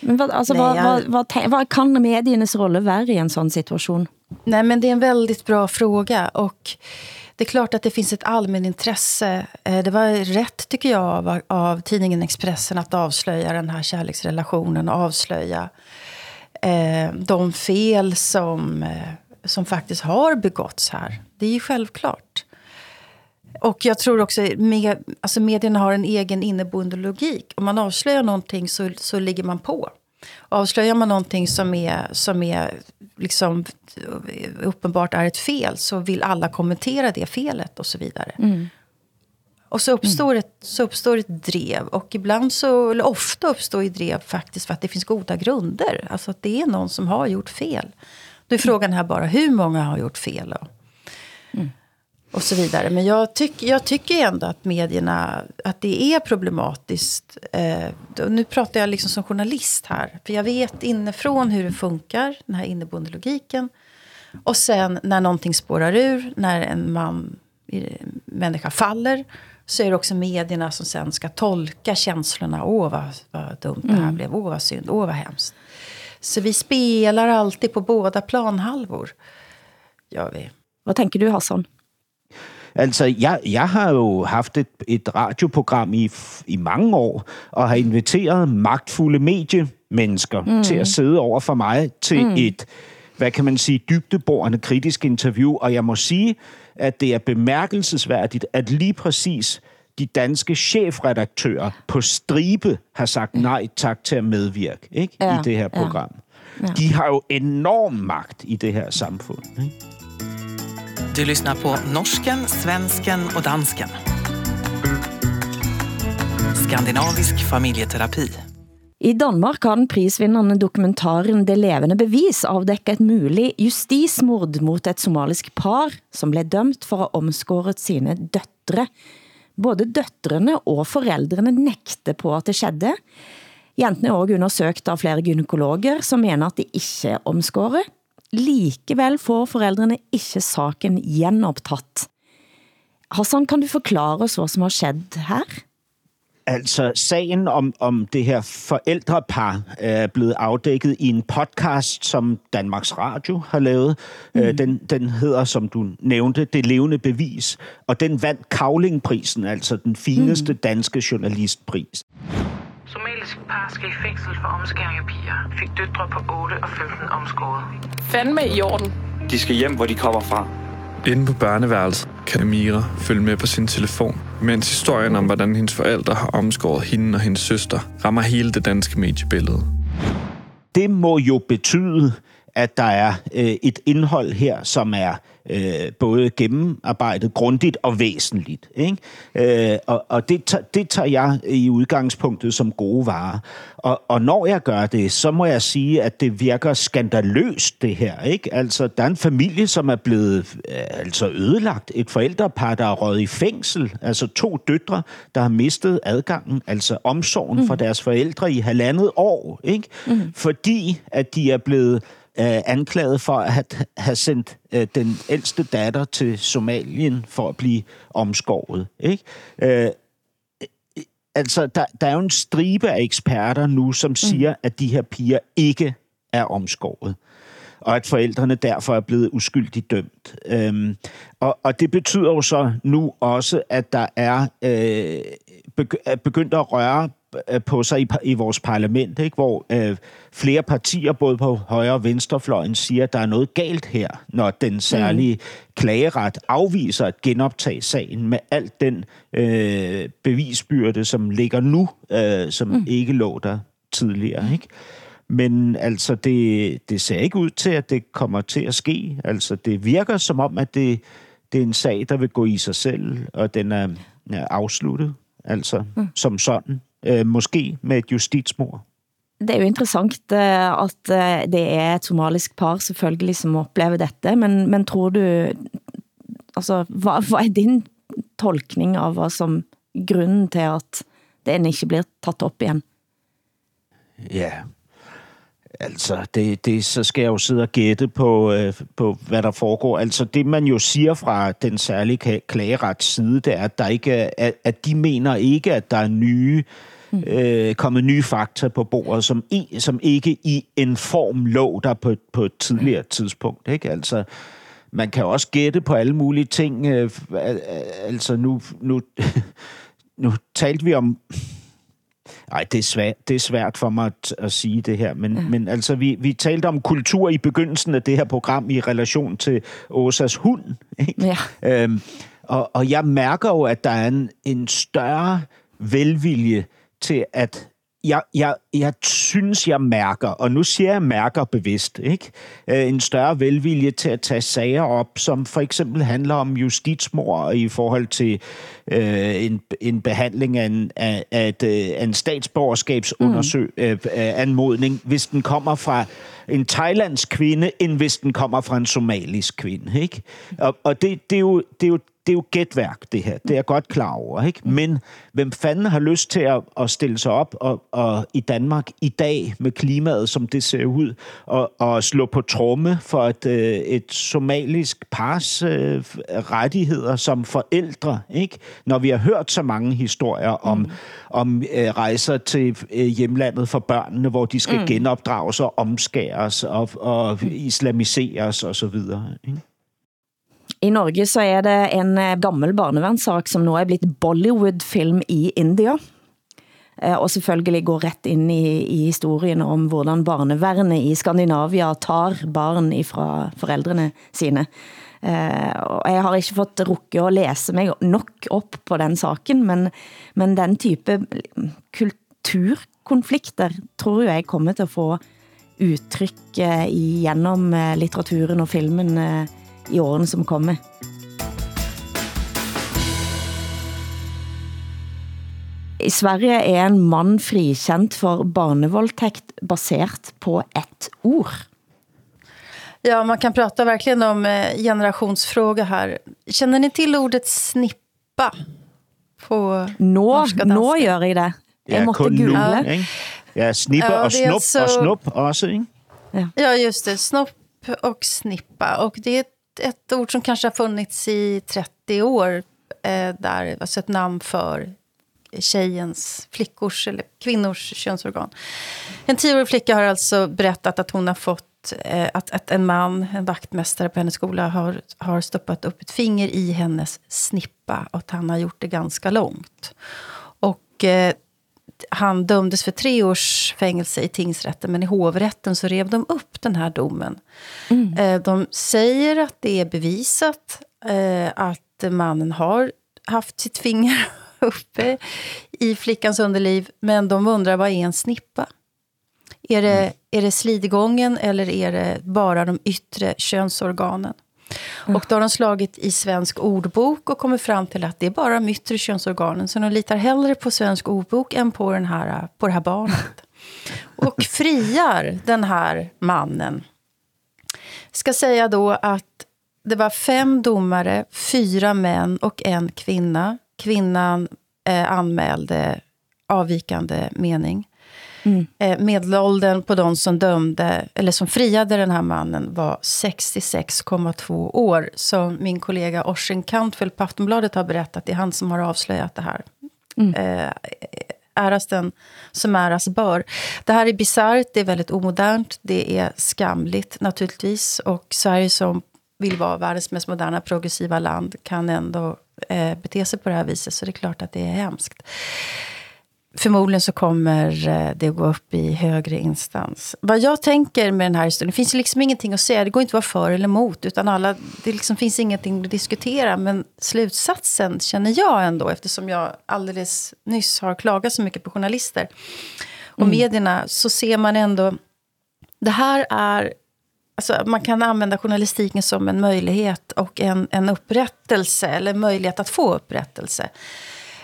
Men vad, alltså, Nej, vad, jag... vad, vad, vad kan mediernas roll vara i en sån situation? Nej, men det är en väldigt bra fråga. Och det är klart att det finns ett allmänintresse. Eh, det var rätt, tycker jag, av, av tidningen Expressen att avslöja den här kärleksrelationen och avslöja eh, de fel som, eh, som faktiskt har begåtts här. Det är ju självklart. Och jag tror också med, alltså medierna har en egen inneboende logik. Om man avslöjar någonting så, så ligger man på. Avslöjar man någonting som är, som är liksom eh, uppenbart är ett fel så vill alla kommentera det felet och så vidare. Mm. Och så uppstår, mm. ett, så uppstår ett drev. Och ibland så, eller ofta uppstår ett drev faktiskt för att det finns goda grunder. Alltså att det är någon som har gjort fel. Då är frågan här bara hur många har gjort fel. Och, mm. och så vidare. Men jag, tyck, jag tycker ändå att medierna, att det är problematiskt. Eh, nu pratar jag liksom som journalist här. För jag vet inifrån hur det funkar, den här inneboende logiken. Och sen när någonting spårar ur, när en man, människa faller så är det också medierna som sen ska tolka känslorna. Åh, vad, vad dumt det här mm. blev. Åh, vad synd. Åh, vad hemskt. Så vi spelar alltid på båda planhalvor. Gör vi. Vad tänker du, Hassan? Altså, jeg, jeg har jo haft et, et radioprogram i, i mange år, og har inviteret magtfulde mediemennesker mm. til at sidde over for mig til mm. et, hvad kan man sige, dybdeborende kritisk interview. Og jeg må sige, at det er bemærkelsesværdigt, at lige præcis de danske chefredaktører på stribe har sagt nej tak til at medvirke ikke? Ja, i det her ja. program. Ja. De har jo enorm magt i det her samfund. Ikke? Du lyssnar på norsken, svensken och dansken. Skandinavisk familjeterapi. I Danmark har den prisvindende dokumentaren Det levende bevis afdækket et mulig justismord mot et somalisk par, som blev dømt for at omskåret sine døtre. Både døtrene og forældrene nægte på at det skedde. Jentene er også undersøgt av flere gynekologer, som mener at de ikke er omskåret. Likevel får forældrene ikke saken genoptatt. Hassan, kan du forklare os, hvad som har skjedd her? Altså, sagen om, om det her forældrepar er blevet afdækket i en podcast, som Danmarks Radio har lavet. Mm. Den, den hedder, som du nævnte, Det levende bevis, og den vandt Kavlingprisen, altså den fineste danske journalistpris. Somalisk par skal i fængsel for omskæring af piger. Fik døtre på 8 og 15 omskåret. Fandme i orden. De skal hjem, hvor de kommer fra. Inde på børneværelset kan Amira følge med på sin telefon, mens historien om, hvordan hendes forældre har omskåret hende og hendes søster, rammer hele det danske mediebillede. Det må jo betyde, at der er øh, et indhold her, som er øh, både gennemarbejdet, grundigt og væsentligt. Ikke? Øh, og og det, tager, det tager jeg i udgangspunktet som gode varer. Og, og når jeg gør det, så må jeg sige, at det virker skandaløst, det her. Ikke? Altså, der er en familie, som er blevet øh, altså ødelagt. Et forældrepar, der er røget i fængsel. Altså to døtre, der har mistet adgangen, altså omsorgen mm. for deres forældre i halvandet år. Ikke? Mm. Fordi at de er blevet øh, anklaget for at have, sendt øh, den ældste datter til Somalien for at blive omskåret. Ikke? Øh, altså, der, der er jo en stribe af eksperter nu, som siger, at de her piger ikke er omskåret og at forældrene derfor er blevet uskyldigt dømt. Øhm, og, og det betyder jo så nu også, at der er øh, begy- begyndt at røre øh, på sig i, i vores parlament, ikke? hvor øh, flere partier, både på højre og venstrefløjen, siger, at der er noget galt her, når den særlige mm. klageret afviser at genoptage sagen med alt den øh, bevisbyrde, som ligger nu, øh, som mm. ikke lå der tidligere. Ikke? Men altså, det, det ser ikke ud til, at det kommer til at ske. Altså, det virker som om, at det, det er en sag, der vil gå i sig selv, og den er, er afsluttet, altså mm. som sådan. Øh, måske med et justitsmord. Det er jo interessant eh, at eh, det er et somalisk par selvfølgelig som oplever dette, men, men tror du, altså, hvad, hvad er din tolkning av hvad som grunden til at den ikke bliver taget op igen? Ja, altså, det, det, så skal jeg jo sidde og gætte på, øh, på, hvad der foregår. Altså, det man jo siger fra den særlige klagerets side, det er, at, der ikke er, at, at de mener ikke, at der er nye øh, kommet nye fakta på bordet, som, i, som ikke i en form lå der på, på et tidligere tidspunkt. Ikke? Altså, man kan også gætte på alle mulige ting. Øh, altså, nu, nu, nu talte vi om... Nej, det er svært, det er svært for mig at, at sige det her, men, ja. men altså, vi, vi talte om kultur i begyndelsen af det her program i relation til Åsas hund. Ikke? Ja. Øhm, og, og jeg mærker jo, at der er en, en større velvilje til at jeg, jeg, jeg synes, jeg mærker, og nu siger jeg mærker bevidst, ikke? Øh, en større velvilje til at tage sager op, som for eksempel handler om justitsmord i forhold til øh, en, en behandling af en, af, af af en statsborgerskabsundersøgning, mm. øh, hvis den kommer fra en thailandsk kvinde, end hvis den kommer fra en somalisk kvinde. Ikke? Og, og det, det, er jo, det er jo det er jo gætværk, det her. Det er jeg godt klar over. Ikke? Men hvem fanden har lyst til at, at stille sig op og, og i Danmark i dag med klimaet, som det ser ud, og, og slå på tromme for et, øh, et somalisk pars øh, rettigheder som forældre, ikke? Når vi har hørt så mange historier om, mm. om øh, rejser til øh, hjemlandet for børnene, hvor de skal mm. genopdrages og omskæres og, og islamiseres og så videre. Ikke? I Norge så er det en eh, gammel barnevernssak, som nu er blitt Bollywood-film i India. Eh, og selvfølgelig går ret ind i, i historien om hvordan barnevernet i Skandinavia tar barn ifra forældrene sine. Uh, og jeg har ikke fået rukke at læse mig nok op på den saken, men, men den type kulturkonflikter tror jeg kommer til at få udtryk uh, eh, igennem uh, litteraturen og filmen uh, i årene som kommer. I Sverige er en man frikendt for barnevoldtægt baseret på ett ord. Ja, man kan prata verkligen om eh, generationsfråga här. Känner ni till ordet snippa? På nå, norska nå danska? gør I det. Jeg Ja, måtte kun nu, google. ikke? Ja, snipper Ja, og det er snup så- og snup også, ikke? Ja, just det. Snopp och snippa. Och det är ett, ord som kanske har funnits i 30 år. Eh, där, alltså ett namn för tjejens, flickors eller kvinnors könsorgan. En tioårig flicka har alltså berättat att hon har fått eh, att, att en man, en vaktmästare på hennes skola, har, har stoppat upp ett finger i hennes snippa och att han har gjort det ganska långt. Och eh, han dömdes för tre års fängelse i tingsrätten, men i hovrätten så rev de upp den här domen. Eh, De säger att det är bevisat eh, att mannen har haft sitt finger uppe i flickans underliv, men de undrar vad är en snippa? Är det, är det slidgången eller är det bara de yttre könsorganen? Och då har de slagit i svensk ordbok och kommit fram till att det är bara de yttre könsorganen. Så de litar hellre på svensk ordbok än på, den här, på det här barnet. Och friar den här mannen. Ska säga då att det var fem domare, fyra män och en kvinna. Kvinnan eh, anmälde avvikande mening. Eh, medelåldern på de som dömde, eller som friade den här mannen var 66,2 år. Som min kollega Orsin Kantfeldt på Aftonbladet har berättat, det är han som har avslöjat det här. Eh, äras den som äras bör. Det här är bisarrt, det är väldigt omodernt, det är skamligt naturligtvis. Och Sverige som vill vara världens mest moderna progressiva land kan ändå eh, bete sig på det här viset. Så det är klart att det är hemskt. Förmodligen så kommer eh, det gå upp i högre instans. Vad jag tänker med den här historien, det finns liksom ingenting att säga. Det går inte att vara för eller emot. Utan alla, det liksom finns ingenting att diskutera. Men slutsatsen känner jag ändå, eftersom jag alldeles nyss har klagat så mycket på journalister och Mm. medierna, så ser man ändå... Det här är... Alltså, man kan använda journalistiken som en möjlighet och en, en upprättelse, eller möjlighet att få upprättelse.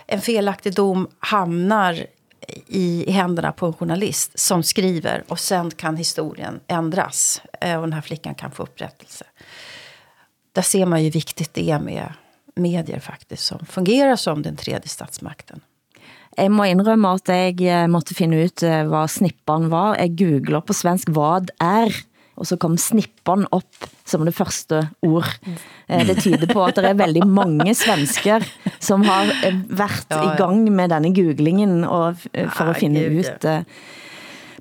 En felaktig dom hamnar i, händerna på en journalist som skriver och sen kan historien ändras eh, och den här flickan kan få upprättelse. Där ser man ju viktigt det är med medier faktiskt som fungerar som den tredje statsmakten. Jeg må indrømme at jeg eh, måtte finde ut, eh, hvad snippan var. Jeg googler på svensk, hvad er, og så kom snippan op som det første ord. Eh, Det tyder på at der er veldig mange svensker, som har eh, været Ja, ja. i gang med denne googlingen, og, eh, for at finde Herregud, ut...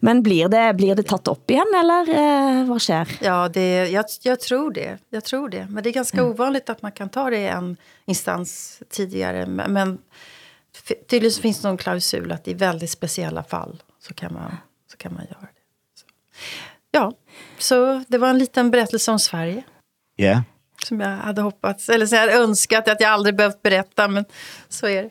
Men blir det, blir det taget op igen, eller eh, hvad sker? Ja, det, jag, jag tror det. Jag tror det. Men det är ganska ovanligt att man kan ta det i en instans tidigare. Men, men tydligen så finns det någon klausul att i väldigt speciella fall så kan man, så kan man göra det. Så. Ja, så det var en liten berättelse om Sverige. Ja. Som jag hade hoppats, eller så jag hade önskat att jag aldrig behövt berätta, men så är det.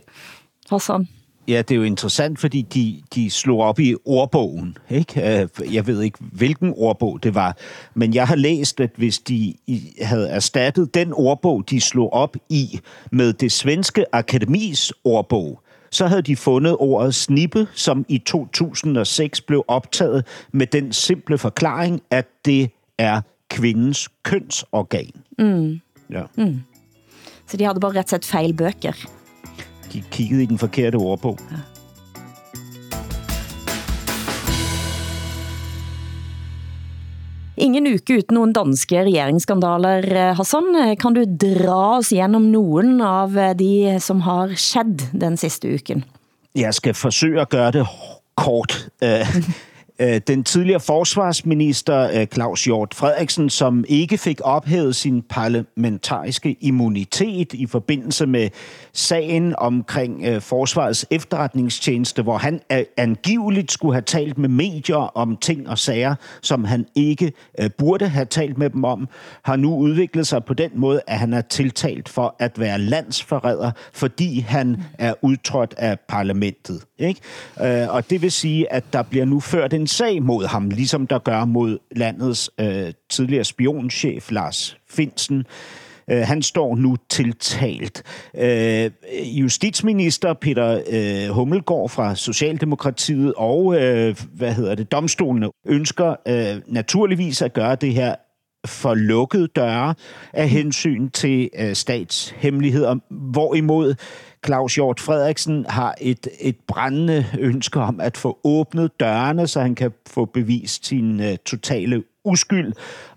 Hassan? Ja, det er jo interessant, fordi de, de slog op i ordbogen. Ikke? Øh, Jeg ved ikke, hvilken ordbog det var, men jeg har læst, at hvis de havde erstattet den ordbog, de slog op i, med det svenske akademis ordbog, så havde de fundet ordet snippe, som i 2006 blev optaget med den simple forklaring, at det er kvindens kønsorgan. Mm. Ja. Mm. Så de havde bare ret set fejl bøger. De kiggede i den forkerte ordbog. Ingen uke uten nogle danske regeringsskandaler, eh, Hassan. Kan du dra os gennem nogen av eh, de, som har skjedd den sidste uken? Jeg skal forsøge at gøre det kort. Øh, Øh, den tidligere forsvarsminister øh, Claus Hjort Frederiksen, som ikke fik ophævet sin parlamentariske immunitet i forbindelse med sagen omkring øh, Forsvarets efterretningstjeneste, hvor han angiveligt skulle have talt med medier om ting og sager, som han ikke burde have talt med dem om, har nu udviklet sig på den måde, at han er tiltalt for at være landsforræder, fordi han er udtrådt af parlamentet. Ikke? Og det vil sige, at der bliver nu ført en sag mod ham, ligesom der gør mod landets øh, tidligere spionchef Lars Finsen. Øh, han står nu tiltalt. Øh, justitsminister Peter øh, Hummelgaard fra Socialdemokratiet og øh, hvad hedder det, domstolene ønsker øh, naturligvis at gøre det her for lukkede døre af hensyn til øh, statshemmeligheder, hvorimod Claus Hjort Frederiksen har et, et brændende ønske om at få åbnet dørene, så han kan få bevist sin uh, totale uskyld,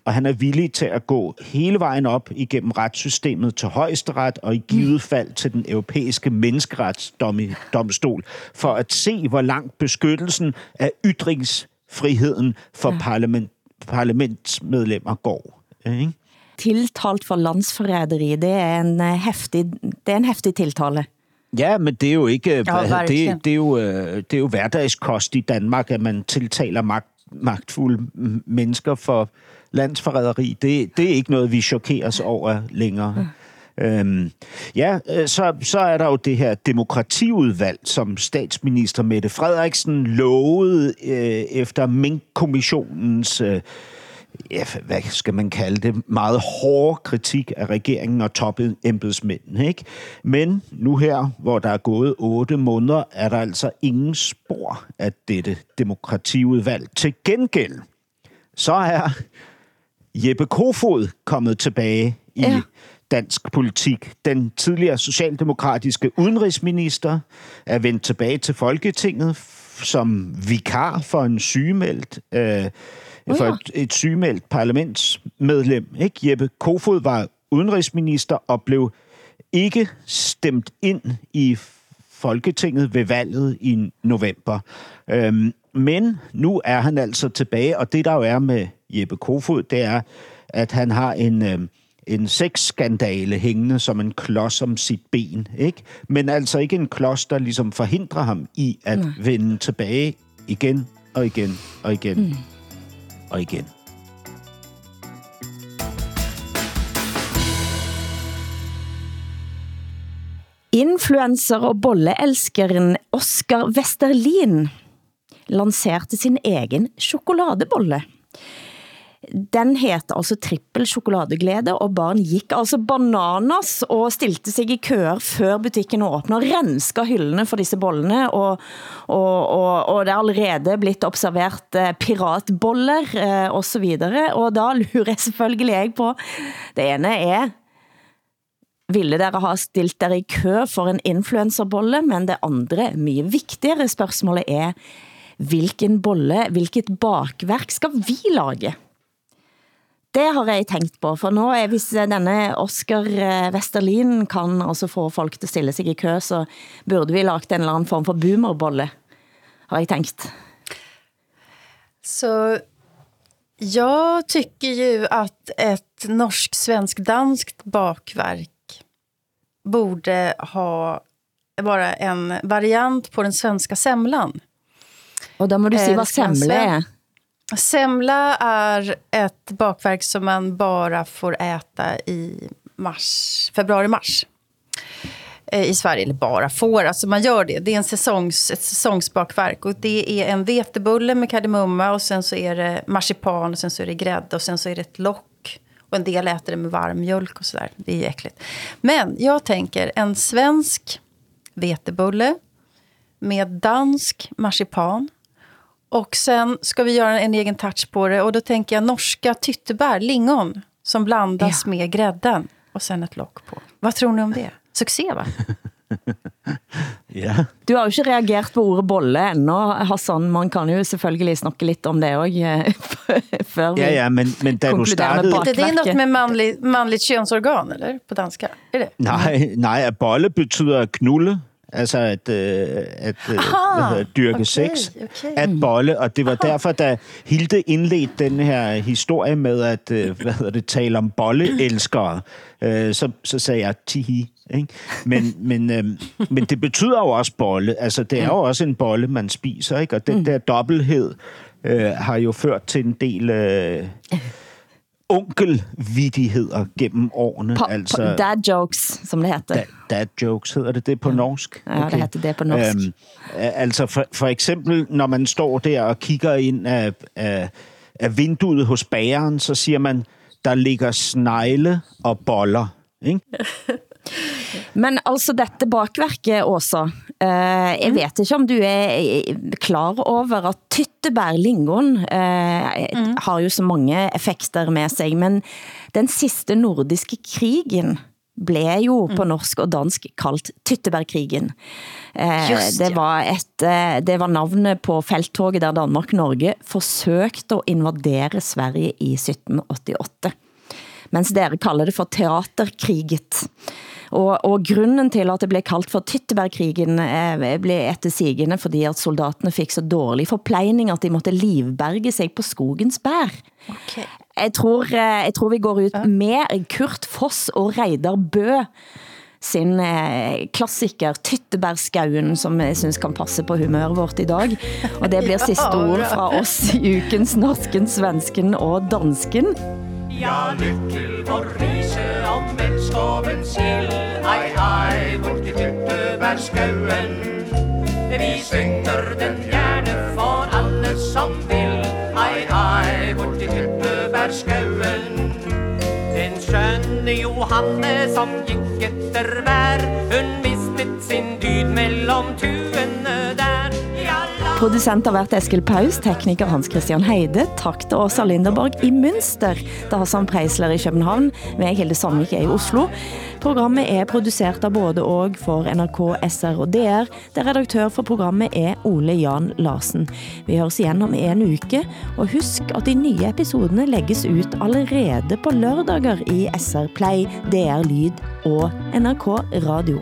og han er villig til at gå hele vejen op igennem retssystemet til højesteret og i givet fald til den europæiske menneskeretsdomstol for at se, hvor langt beskyttelsen af ytringsfriheden for ja. parlament, parlamentsmedlemmer går. Ikke? Tiltalt for landsforræderi, det er en heftig, det er en heftig tiltale. Ja, men det er jo ikke... Ja, det, det, er jo, øh, det er jo hverdagskost i Danmark, at man tiltaler magt, magtfulde mennesker for landsforræderi. Det, det er ikke noget, vi chokeres over længere. Ja. Øhm, ja, øh, så, så er der jo det her demokratiudvalg, som statsminister Mette Frederiksen lovede øh, efter Mink-kommissionens øh, ja, hvad skal man kalde det, meget hårde kritik af regeringen og topembedsmændene. Ikke? Men nu her, hvor der er gået otte måneder, er der altså ingen spor af dette demokratiudvalg. Til gengæld, så er Jeppe Kofod kommet tilbage i ja. dansk politik. Den tidligere socialdemokratiske udenrigsminister er vendt tilbage til Folketinget som vikar for en sygemeldt øh, for et, et sygemeldt parlamentsmedlem. Ikke? Jeppe Kofod var udenrigsminister og blev ikke stemt ind i Folketinget ved valget i november. Øhm, men nu er han altså tilbage, og det der jo er med Jeppe Kofod, det er, at han har en, øhm, en sexskandale hængende som en klods om sit ben. Ikke? Men altså ikke en klods, der ligesom forhindrer ham i at mm. vende tilbage igen og igen og igen. Mm og igen. Influencer og bolleelskeren Oscar Westerlin lanserte sin egen chokoladebolle. Den heter altså trippel chokoladeglæde, og barn gik altså bananas og stilte sig i køer før butikken åbner, og renska hyldene for disse bollene, og, og, og, og det er allerede blitt observert eh, piratboller eh, og så videre, og da lurer jeg selvfølgelig jeg på, det ene er, ville dere ha stilt dere i kø for en influencerbolle, men det andre, mye vigtigere spørgsmålet er, hvilken bolle, hvilket bakverk skal vi lage? Det har jeg tænkt på, for nu er hvis denne Oscar eh, Westerlin kan altså få folk til at stille sig i kø, så burde vi lagt en eller anden form for boomerbolle, har jeg tänkt. Så jag tycker ju att ett norsk-svensk-danskt bakverk borde ha vara en variant på den svenska semlan. Och då må du se vad semla är. Semla är ett bakverk som man bara får äta i mars, februari-mars eh, i Sverige. Eller bara får, alltså man gör det. Det är en säsongs, ett säsongsbakverk. Och det är en vetebulle med kardemumma och sen så är det marsipan och sen så är det grädde och sen så är det ett lock. Och en del äter det med varm mjölk och sådär. Det är ju äckligt. Men jag tänker en svensk vetebulle med dansk marsipan och sen ska vi göra en egen touch på det. Och då tänker jag norska tyttebär, lingon, som blandas ja. med grädden. Och sen ett lock på. Vad tror ni om det? Succé, va? ja. Du har jo ikke reageret på ordet bolle enda, Hassan. Man kan jo selvfølgelig snakke lidt om det også, eh, før vi ja, ja, men, men da du startede... Det, det er noget med mandligt, mandligt könsorgan, eller? På danska? Er det? Nej, nej, bolle betyder knulle. Altså at, øh, at øh, Aha, hvad hedder, dyrke okay, sex. okay. At bolle. Og det var derfor, da Hilde indledte den her historie med at øh, hvad hedder det, tale om bolleelskere, øh, så, så sagde jeg tihi. Ikke? Men, men, øh, men det betyder jo også bolle. Altså, det er jo også en bolle, man spiser. Ikke? Og den der dobbelthed øh, har jo ført til en del... Øh, onkelvidigheder gennem årene. Pa, altså, pa, dad jokes, som det heter. Dad, dad jokes, hedder det det på norsk? Ja, det heter det på norsk. Øhm, altså for, for eksempel, når man står der og kigger ind af, af, af vinduet hos bageren, så siger man, der ligger snegle og boller. Ikke? Men altså dette bakverket, Åsa, eh, jeg vet ikke om du er klar over at tyttebær, lingon, eh, har jo så mange effekter med sig, men den sidste nordiske krigen blev jo på norsk og dansk kaldt Tyttebærkrigen. Eh, Just, det, var et, eh, det var navnet på felttoget der Danmark-Norge forsøgte at invadere Sverige i 1788 mens dere kalder det for teaterkriget. Og, og grunden til at det blev kaldt for Tyttebærkrigen eh, blev etter sigende, fordi at soldaterne fik så dårlig forplejning, at de måtte livberge sig på skogens bær. Okay. Jeg tror, eh, jeg tror vi går ut med Kurt Foss og Reidar Bø sin eh, klassiker Tyttebærskauen, som jeg synes kan passe på humøret vårt i dag. Og det bliver sidste ord fra oss i ukens norsken, svensken og dansken. Ja, lytt til vor rise om vennskapens ild. Hei, hei, bort i tyttebærskauen. Vi synger den gerne for alle som vil. Hei, hei, bort i tyttebærskauen. Den skjønne Johanne som gikk etter vær, hun mistet sin dyd mellom tur. Producent har været Eskil Paus, tekniker Hans Christian Heide, tak til Åsa Linderborg i Münster, der Hassan Preisler i København, med Hilde Sandvik er i Oslo. Programmet er produceret av både og for NRK, SR og DR, der redaktør for programmet er Ole Jan Larsen. Vi høres igjen om en uke, og husk at de nye episodene lægges ut allerede på lørdager i SR Play, DR Lyd og NRK Radio.